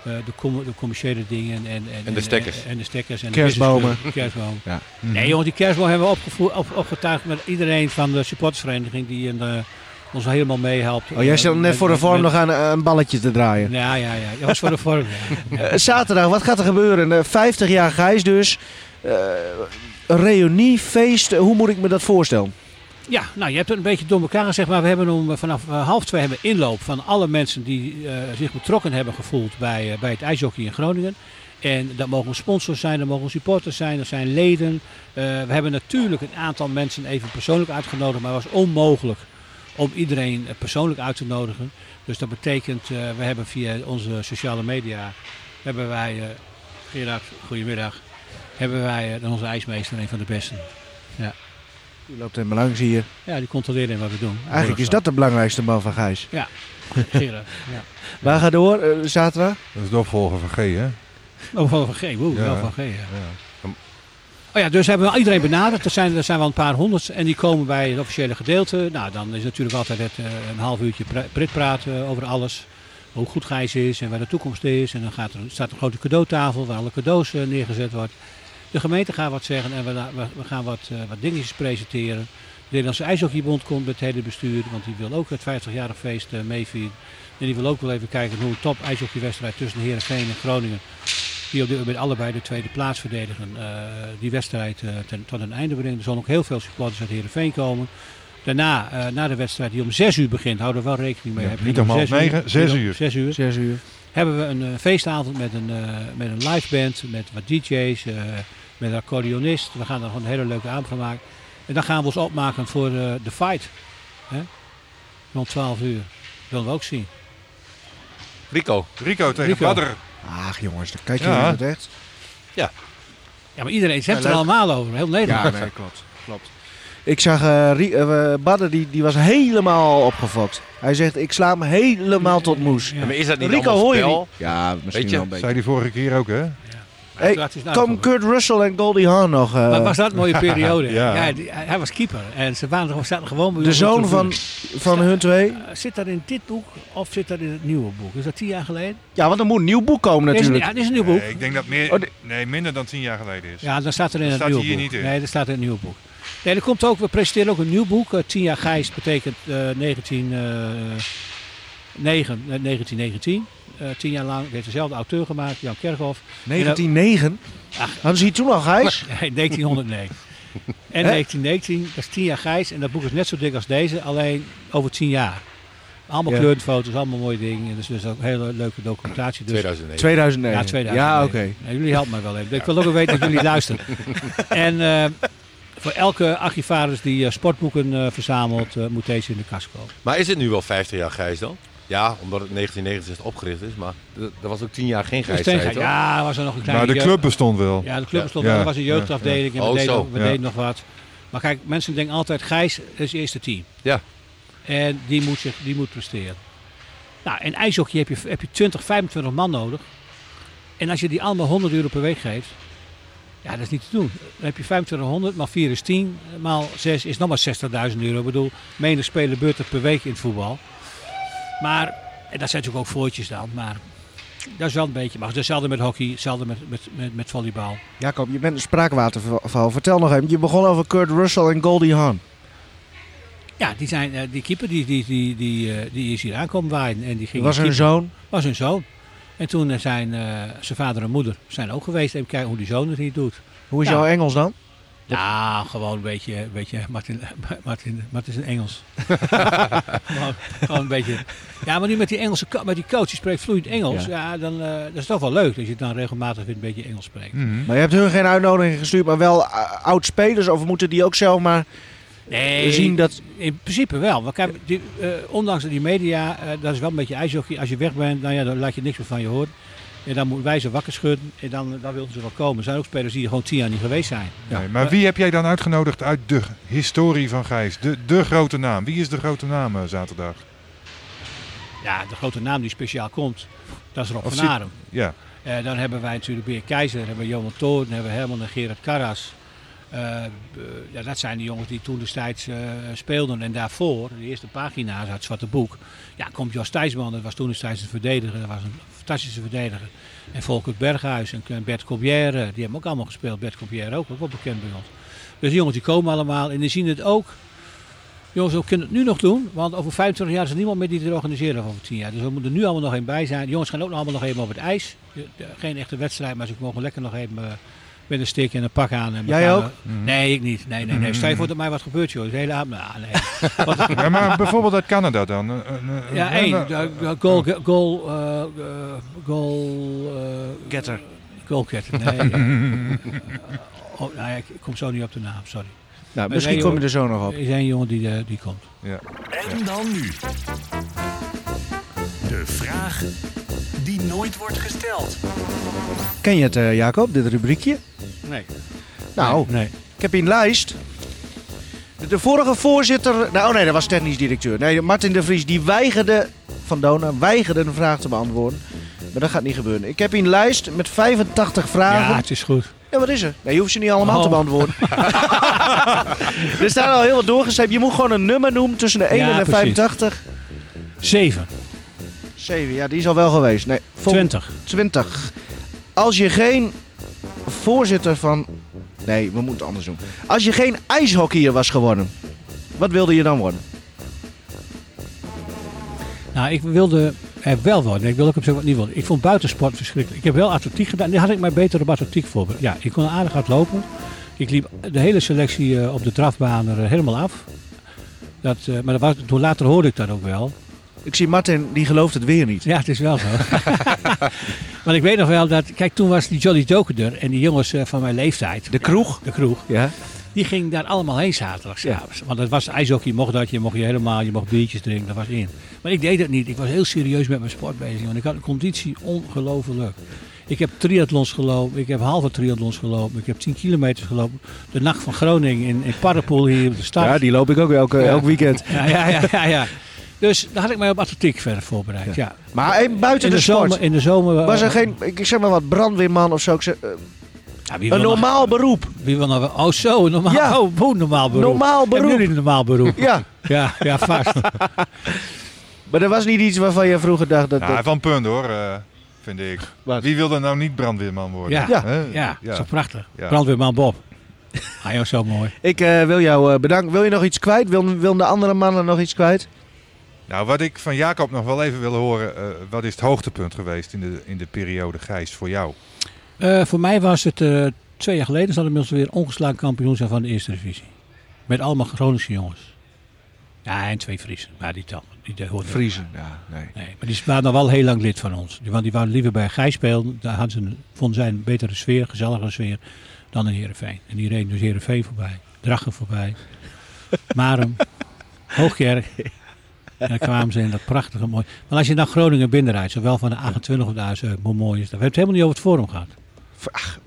eh, de, com- de commerciële dingen en, en, En de stekkers. En, de stekkers en Kerstbomen. de kerstbomen. Ja. Mhm. Nee jongens, die kerstboom hebben we opgevoerd, op, opgetuigd met iedereen van de supportersvereniging die een, eh, ons helemaal meehelpt. Oh, jij stond net voor de vorm nog aan eh, een balletje te draaien. Ja, ja, ja. Dat was voor de vorm. ja. Eh, zaterdag, wat gaat er gebeuren? Eh, 50 jaar Gijs dus. Eh, een reunie, feest, eh, hoe moet ik me dat voorstellen? Ja, nou je hebt het een beetje door elkaar gezegd, maar we hebben om eh, vanaf eh, half twee hebben inloop van alle mensen die eh, zich betrokken hebben gevoeld bij, bij het ijshockey in Groningen. En dat mogen sponsors zijn, dat mogen supporters zijn, dat zijn leden. We hebben natuurlijk een aantal mensen even persoonlijk uitgenodigd, maar het was onmogelijk om iedereen persoonlijk uit te nodigen. Dus dat betekent, we hebben via onze sociale media, hebben wij, Gerard, goedemiddag, hebben wij eh, onze ijsmeester, een van de beste. U loopt helemaal langs hier. Ja, die controleren wat we doen. Eigenlijk is dat de belangrijkste man van Gijs. Gerard, ja. Waar gaat door eh, zaterdag? Dat is de opvolger van G, hè? Oh, van G. Woe, Ja. wel van G, ja. Ja. Oh ja, dus hebben we iedereen benaderd. Er zijn, er zijn wel een paar honderd en die komen bij het officiële gedeelte. Nou, dan is natuurlijk altijd het, eh, een half uurtje pret praten over alles. Hoe goed Gijs is en waar de toekomst is. En dan gaat er, staat er een grote cadeautafel waar alle cadeaus eh, neergezet wordt. De gemeente gaat wat zeggen en we, we, gaan wat, eh, wat dingetjes presenteren. Nederlandse IJshockeybond komt met het hele bestuur, want die wil ook het 50-jarig feest eh, meevieren. En die wil ook wel even kijken hoe een top ijshockeywedstrijd tussen Heerenveen en Groningen, die op dit moment allebei de tweede plaats verdedigen, eh, die wedstrijd eh, ten, tot een einde brengen. Er zullen ook heel veel supporters uit Heerenveen komen. Daarna, eh, na de wedstrijd die om 6 uur begint, houden we wel rekening mee. Ja, Hebben niet we om half zes uur- negen, zes niet om uur. Zes uur Zes uur. hebben we een feestavond met een, eh, met een live band, met wat DJ's, eh, met een accordeonist. We gaan er gewoon een hele leuke avond van maken. En dan gaan we ons opmaken voor eh, de fight. Hè? Rond 12 uur. Dat willen we ook zien. Rico. Rico tegen Rico. Badder. Ach jongens, dan kijk je Ja. het echt. Ja, maar iedereen ze heeft Ja, het er allemaal over. Heel Nederland. nee, klopt. klopt. Ik zag eh Rie- eh, Badder, die, die was helemaal opgefokt. Hij zegt, ik sla hem helemaal tot moes. Ja. Ja, maar is dat niet Rico, allemaal hoor je? Ja, misschien Weet je, wel een beetje. Zei die vorige keer ook, hè? Hey, toch- Kurt Russell en Goldie Hawn nog. eh, Maar was dat een mooie periode? Ja. ja. die- hij, hij was keeper. En ze waren, gewoon- zaten gewoon bij de zoon van, van hun twee. Eh, Zit dat in dit boek of zit dat in het nieuwe boek? Is dat tien jaar geleden? Ja, want er moet een nieuw boek komen Is, natuurlijk. ja, dit is een nieuw boek. Nee, ik denk dat meer, Oh, nee, minder dan tien jaar geleden is. Ja, dan staat er in Dat het staat nieuwe hier boek. niet in. Nee, dat staat in het nieuwe boek. Nee, er komt ook, we presenteren ook een nieuw boek. eh, 10 jaar Gijs betekent eh 19, eh, 9, eh, 1919. Eh 10 jaar lang heeft dezelfde auteur gemaakt, Jan Kerkhoff. 1909. Ach. Hadden ze hier toen al Gijs? Nee, 1909. En Hè? 1919, dat is 10 jaar Gijs. En dat boek is net zo dik als deze, alleen over 10 jaar. Allemaal Ja. kleurfoto's, allemaal mooie dingen. Dus, dus ook een hele leuke documentatie. Dus 2009. 2009. ja, 2009. Ja, oké. Ja, jullie helpen mij wel even. Ik wil ook wel weten dat jullie luisteren. En eh, voor elke archivaris die eh, sportboeken eh, verzamelt, eh, moet deze in de kast komen. Maar is het nu wel 50 jaar Gijs dan? Ja, omdat het 1969 opgericht is, maar er was ook 10 jaar geen Dus je toch? ja, was er nog een kleine Maar de jeugd- club bestond wel. Ja, de club bestond Ja. wel. Er was een jeugdafdeling en we, Oh, deden, we Ja. deden nog wat. Maar kijk, mensen denken altijd, Gijs is het eerste team. Ja. En die moet, zich, die moet presteren. Nou, in ijshockey heb je, heb je 20, 25 man nodig. En als je die allemaal 100 euro per week geeft, ja, dat is niet te doen. Dan heb je 2500, maal 4 is 10, maal 6 is nog maar 60.000 euro. Ik bedoel, menig speler beurt er per week in het voetbal. Maar, en dat zijn natuurlijk ook voortjes dan, maar dat is wel een beetje. Maar hetzelfde met hockey, hetzelfde met, met, met, met volleybal. Jacob, je bent een spraakwaterval. Vertel nog even. Je begon over Kurt Russell en Goldie Hawn. Ja, die, zijn, eh, die keeper die, die, die, die, eh, die is hier aankomen waaien. En die ging was hun zoon. was hun zoon. En toen eh, zijn zijn vader en moeder zijn ook geweest. Even kijken hoe die zoon het hier doet. Hoe is jouw Engels dan? Ja, gewoon een beetje, een beetje Martin, Martin, Martin is een Engels. gewoon, gewoon een beetje. Ja, maar nu met die Engelse met die coach, die spreekt vloeiend Engels. Ja, dan eh, dat is toch wel leuk dat je dan regelmatig weer een beetje Engels spreekt. Mhm. Maar je hebt hun geen uitnodiging gestuurd, maar wel uh, oud-spelers. Of moeten die ook zelf maar Nee, zien dat... in principe wel. Want kijk, die, eh, ondanks die media, eh, dat is wel een beetje ijshockey. Als je weg bent, nou ja, dan laat je niks meer van je horen. En dan moeten wij ze wakker schudden en dan, dan willen ze wel komen. Er zijn ook spelers die er gewoon tien jaar niet geweest zijn. Nee, maar wie heb jij dan uitgenodigd uit de historie van Gijs? De, de grote naam. Wie is de grote naam eh, zaterdag? Ja, de grote naam die speciaal komt, dat is Rob Of van Arum. Ja. Eh, dan hebben wij natuurlijk Beer Keizer, hebben we Johan Toorn, hebben we Herman en Gerard Karras. Eh, eh, ja, dat zijn de jongens die toen destijds eh, speelden. En daarvoor, de eerste pagina's uit het Zwarte Boek, ja, komt Jos Thijsman. Dat was toen destijds een verdediger. Dat was een fantastische verdediger. En Volker Berghuis en Bert Cobière, die hebben ook allemaal gespeeld. Bert Cobière ook, ook wel bekend bij ons. Dus die jongens die komen allemaal en die zien het ook. Jongens, we kunnen het nu nog doen, want over 25 jaar is er niemand meer die het organiseren over 10 jaar. Dus we moeten nu allemaal nog even bij zijn. De jongens gaan ook nog allemaal nog even op het ijs. Geen echte wedstrijd, maar ze mogen lekker nog even met een stick en een pak aan. En Jij ook? Nee, ik niet. Nee, nee, nee. Stel je voor dat mij wat gebeurt, joh. De hele avond. Nou, nee. Wat- ja, maar bijvoorbeeld uit Canada dan. Ja, één. Goal, goal, eh, eh, goal, eh, Getter. goalgetter. Nee. oh, nou ja, ik kom zo niet op de naam, sorry. Nou, misschien nee, kom je er zo nog op. Er is één jongen die, die komt. ja. En dan nu. De vraag die nooit wordt gesteld. Ken je het, eh, Jacob, dit rubriekje? Nee. Nou, Nee. ik heb hier een lijst. De, de vorige voorzitter... Nou, oh nee, dat was technisch directeur. Nee, Martin de Vries, die weigerde... Van Dona, weigerde een vraag te beantwoorden. Maar dat gaat niet gebeuren. Ik heb hier een lijst met 85 vragen. Ja, het is goed. Ja, wat is er? Nee, je hoeft ze niet allemaal Oh. te beantwoorden. er staan al heel wat doorgeschreven. Je moet gewoon een nummer noemen tussen de 1 Ja, en de precies. 85. Zeven. 7, ja, die is al wel geweest. Nee, vol- Twintig. 20. Als je geen voorzitter van... Nee, we moeten het anders doen. Als je geen ijshockeyer was geworden. wat wilde je dan worden? Nou, ik wilde er wel worden. Ik wilde ook op zich wat niet worden. Ik vond buitensport verschrikkelijk. Ik heb wel atletiek gedaan. Die had ik mij beter op atletiek voorbereid. Ja, ik kon aardig hard lopen. Ik liep de hele selectie eh, op de drafbaan er eh, helemaal af. Dat, eh, maar dat was, toen later hoorde ik dat ook wel. Ik zie Martin, die gelooft het weer niet. Ja, het is wel zo. maar ik weet nog wel dat... Kijk, toen was die Jolly Joker er. En die jongens eh, van mijn leeftijd. De kroeg? De kroeg. Ja. Die ging daar allemaal heen zaterdag. Want het was ijshockey, mocht dat, je mocht je helemaal, je mocht biertjes drinken, dat was in. Maar ik deed dat niet. Ik was heel serieus met mijn sport bezig. Want ik had een conditie ongelooflijk. Ik heb triathlons gelopen, ik heb halve triathlons gelopen, ik heb 10 kilometer gelopen. De nacht van Groningen in, in hier op de stad. Ja, die loop ik ook elke, elk weekend. ja, ja, ja, ja, ja. Dus daar had ik mij op atletiek verder voorbereid. Ja. Maar buiten In de, de, sport, zomer, in de zomer was er geen, ik zeg maar wat, brandweerman of zo. Ik zeg, eh, Ja, wie een nog- normaal beroep. Wie wil nou? Oh, zo, een normaal, Ja. oh, normaal beroep. Normaal Hebben beroep. jullie een normaal beroep? Ja, Ja, ja, vast. maar er was niet iets waarvan je vroeger dacht dat... Ja, dat- van punt hoor, eh, vind ik. Wat? Wie wil er nou niet brandweerman worden? Ja, Ja. Ja, zo prachtig. Ja. Brandweerman Bob. Ah, joh, zo mooi. Ik eh, wil jou eh, bedanken. Wil je nog iets kwijt? Wil, wil de andere mannen nog iets kwijt? Nou, wat ik van Jacob nog wel even wil horen, eh, wat is het hoogtepunt geweest in de, in de periode Gijs voor jou? Eh, voor mij was het eh, twee jaar geleden, zal inmiddels weer ongeslagen kampioen zijn van de eerste divisie. Met allemaal Groningse jongens. Ja, en twee Friesen. Maar die tellen. Die de- hoorden Vriezen, ja, nee. Nee, maar die waren nog wel heel lang lid van ons. Want die waren liever bij Gijs spelen. Daar hadden ze een, vonden zij een betere sfeer, gezelligere sfeer, dan in Heerenveen. En die reden dus Heerenveen voorbij, Drachen voorbij, Marum, Hoogkerk. En dan kwamen ze in dat prachtige mooi. Maar als je naar Groningen binnenrijdt, zowel van de 28 of de A7, hoe mooi is dat? We hebben het helemaal niet over het forum gehad. Ach,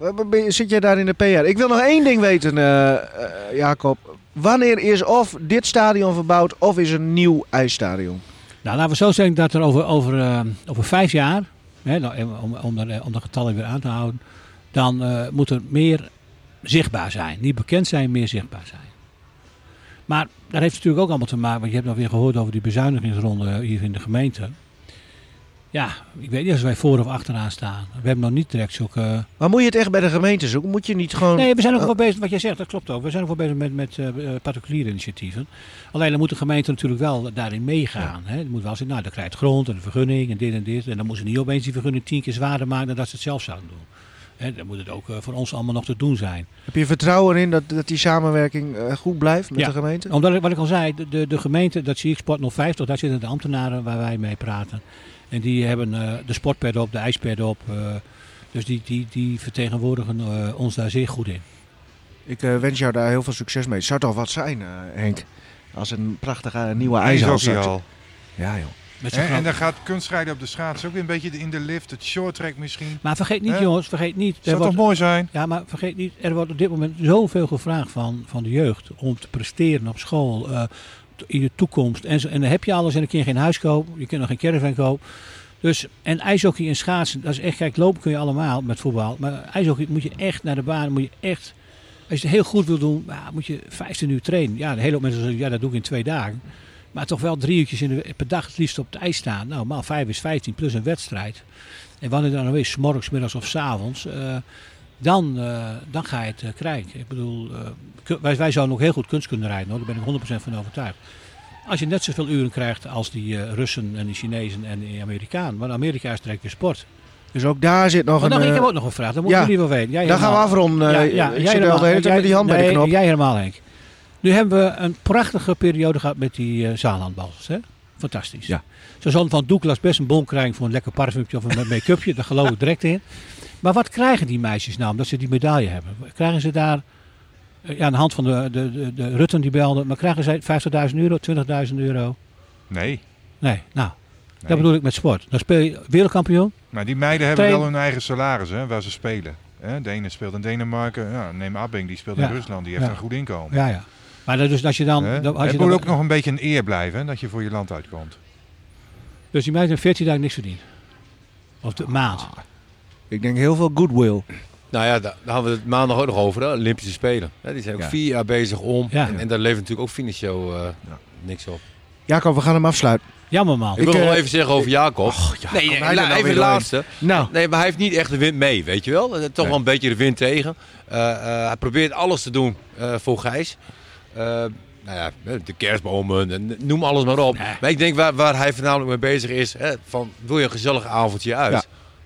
zit jij daar in de PR? Ik wil nog één ding weten, eh, eh, Jacob. Wanneer is of dit stadion verbouwd of is er een nieuw ijsstadion? Nou, laten we zo zeggen dat er over, over, eh, over vijf jaar, hè, nou, om, om, de, om de getallen weer aan te houden, dan moet er meer zichtbaar zijn. Niet bekend zijn, meer zichtbaar zijn. Maar daar heeft het natuurlijk ook allemaal te maken, want je hebt nog weer gehoord over die bezuinigingsronde hier in de gemeente. Ja, ik weet niet als wij voor of achteraan staan. We hebben nog niet direct zulke... Maar moet je het echt bij de gemeente zoeken? Moet je niet gewoon... Nee, we zijn ook Oh. wel bezig, wat jij zegt, dat klopt ook. We zijn ook wel bezig met, met eh, eh, particuliere initiatieven. Alleen dan moet de gemeente natuurlijk wel daarin meegaan. Hè. Het moet wel zeggen, nou, dan krijgt grond en een vergunning en dit en dit. En dan moeten ze niet opeens die vergunning tien keer zwaarder maken dan dat ze het zelf zouden doen. Hè, dan moet het ook eh, voor ons allemaal nog te doen zijn. Heb je vertrouwen in dat, dat die samenwerking eh, goed blijft met Ja. de gemeente? Omdat, ik- wat ik al zei, de, de, de gemeente, dat zie ik Sport 050, daar zitten de ambtenaren waar wij mee praten. En die hebben eh, de sportpad op, de ijspad op. eh, dus die, die, die vertegenwoordigen eh, ons daar zeer goed in. Ik eh, wens jou daar heel veel succes mee. Het zou toch wat zijn, eh, Henk? Als een prachtige nieuwe ijshal. Ja, joh. En, dan gaat kunstrijden op de schaats ook weer een beetje in de lift, het short track misschien. Maar vergeet niet, jongens, vergeet niet. Zou wordt- toch mooi zijn? Ja, maar vergeet niet, er wordt op dit moment zoveel gevraagd van, van de jeugd om te presteren op school, eh, in de toekomst. En, en dan heb je alles en dan kun je geen huis kopen, je kunt nog geen caravan kopen. Dus, en ijshockey en schaatsen, dat is echt, kijk, lopen kun je allemaal met voetbal. Maar ijshockey moet je echt naar de baan, moet je echt, als je het heel goed wil doen, moet je 15 uur trainen. Ja, de hele hoop mensen zeggen, ja, dat doe ik in twee dagen. Maar toch wel drie uurtjes in de, per dag het liefst op het ijs staan. Nou, maal vijf is 15 plus een wedstrijd. En wanneer dan nog is, 's morgens, middags of 's avonds, eh, dan, eh, dan ga je het eh, krijgen. Ik bedoel, wij, wij zouden ook heel goed kunst kunnen rijden, hoor. daar ben ik 100% van overtuigd. Als je net zoveel uren krijgt als die Russen en die Chinezen en die Amerikanen. Maar Amerika is direct weer sport. Dus ook daar zit nog Maar dan, een... ik heb ook nog een vraag, dat moeten ja, jullie wel weten. Jij daar gaan we afronden. Ja, ja, ik jij zit helemaal. al de hele tijd met die hand bij de knop. Jij helemaal, Henk. Nu hebben we een prachtige periode gehad met die eh Zaanlandbals. Hè? Fantastisch. Ja. Zo zal Van Douglas best een bon krijgen voor een lekker parfumtje of een make-upje. Daar geloof ik direct in. Maar wat krijgen die meisjes nou omdat ze die medaille hebben? Krijgen ze daar, eh, ja, aan de hand van de, de, de, de Rutten die belden, maar krijgen zij 50.000 euro, 20.000 euro? Nee. Nee, nou, nee. dat bedoel ik met sport. Dan speel je wereldkampioen. Maar die meiden hebben Train- wel hun eigen salaris hè, waar ze spelen. De ene speelt in Denemarken, ja, neem Abing, die speelt Ja. in Rusland, die heeft Ja. een goed inkomen. Ja, ja. Maar dat dus als je dan... Dan- als het je moet dan ook nog een beetje een eer blijven, hè, dat je voor je land uitkomt. Dus die meiden hebben 14 dagen niks verdiend. Of de maand. Ik denk heel veel goodwill. Nou ja, daar, daar hadden we het maandag ook nog over, hè, Olympische Spelen. Ja, die zijn ook Ja. vier jaar bezig om. Ja. En, en daar levert natuurlijk ook financieel eh, niks op. Jacob, we gaan hem afsluiten. Jammer man. Ik wil nog eh, even zeggen over Jacob. nee, nee, hij nou even de laatste. Nou, Nee, maar hij heeft niet echt de wind mee, weet je wel. Eh, Toch Nee. wel een beetje de wind tegen. Eh, eh, hij probeert alles te doen eh, voor Gijs. Eh, nou ja, de kerstbomen, en noem alles maar op. Nee. Maar ik denk waar, waar hij voornamelijk mee bezig is, hè, van wil je een gezellig avondje uit? Ja.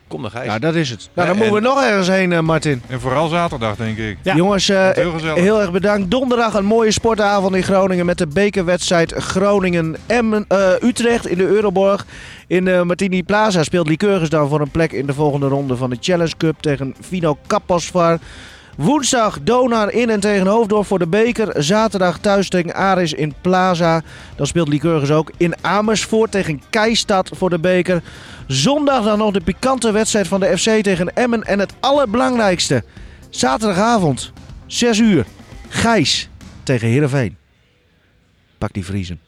Kom dan Gijs. Nou, dat is het. Nou, dan Ja, moeten we nog ergens heen, eh, Martin. En vooral zaterdag, denk ik. Ja. Jongens, eh, heel erg bedankt. Donderdag een mooie sportavond in Groningen met de bekerwedstrijd Groningen-Utrecht in de Euroborg. In de Martini Plaza speelt Lycurgus dan voor een plek in de volgende ronde van de Challenge Cup tegen Vino Kaposvar. Woensdag Donar in en tegen Hoofddorp voor de beker. Zaterdag thuis tegen Aris in Plaza. Dan speelt Lycurgus ook in Amersfoort tegen Keistad voor de beker. Zondag dan nog de pikante wedstrijd van de FC tegen Emmen. En het allerbelangrijkste, zaterdagavond, 6 uur, Gijs tegen Heerenveen. Pak die Vriezen.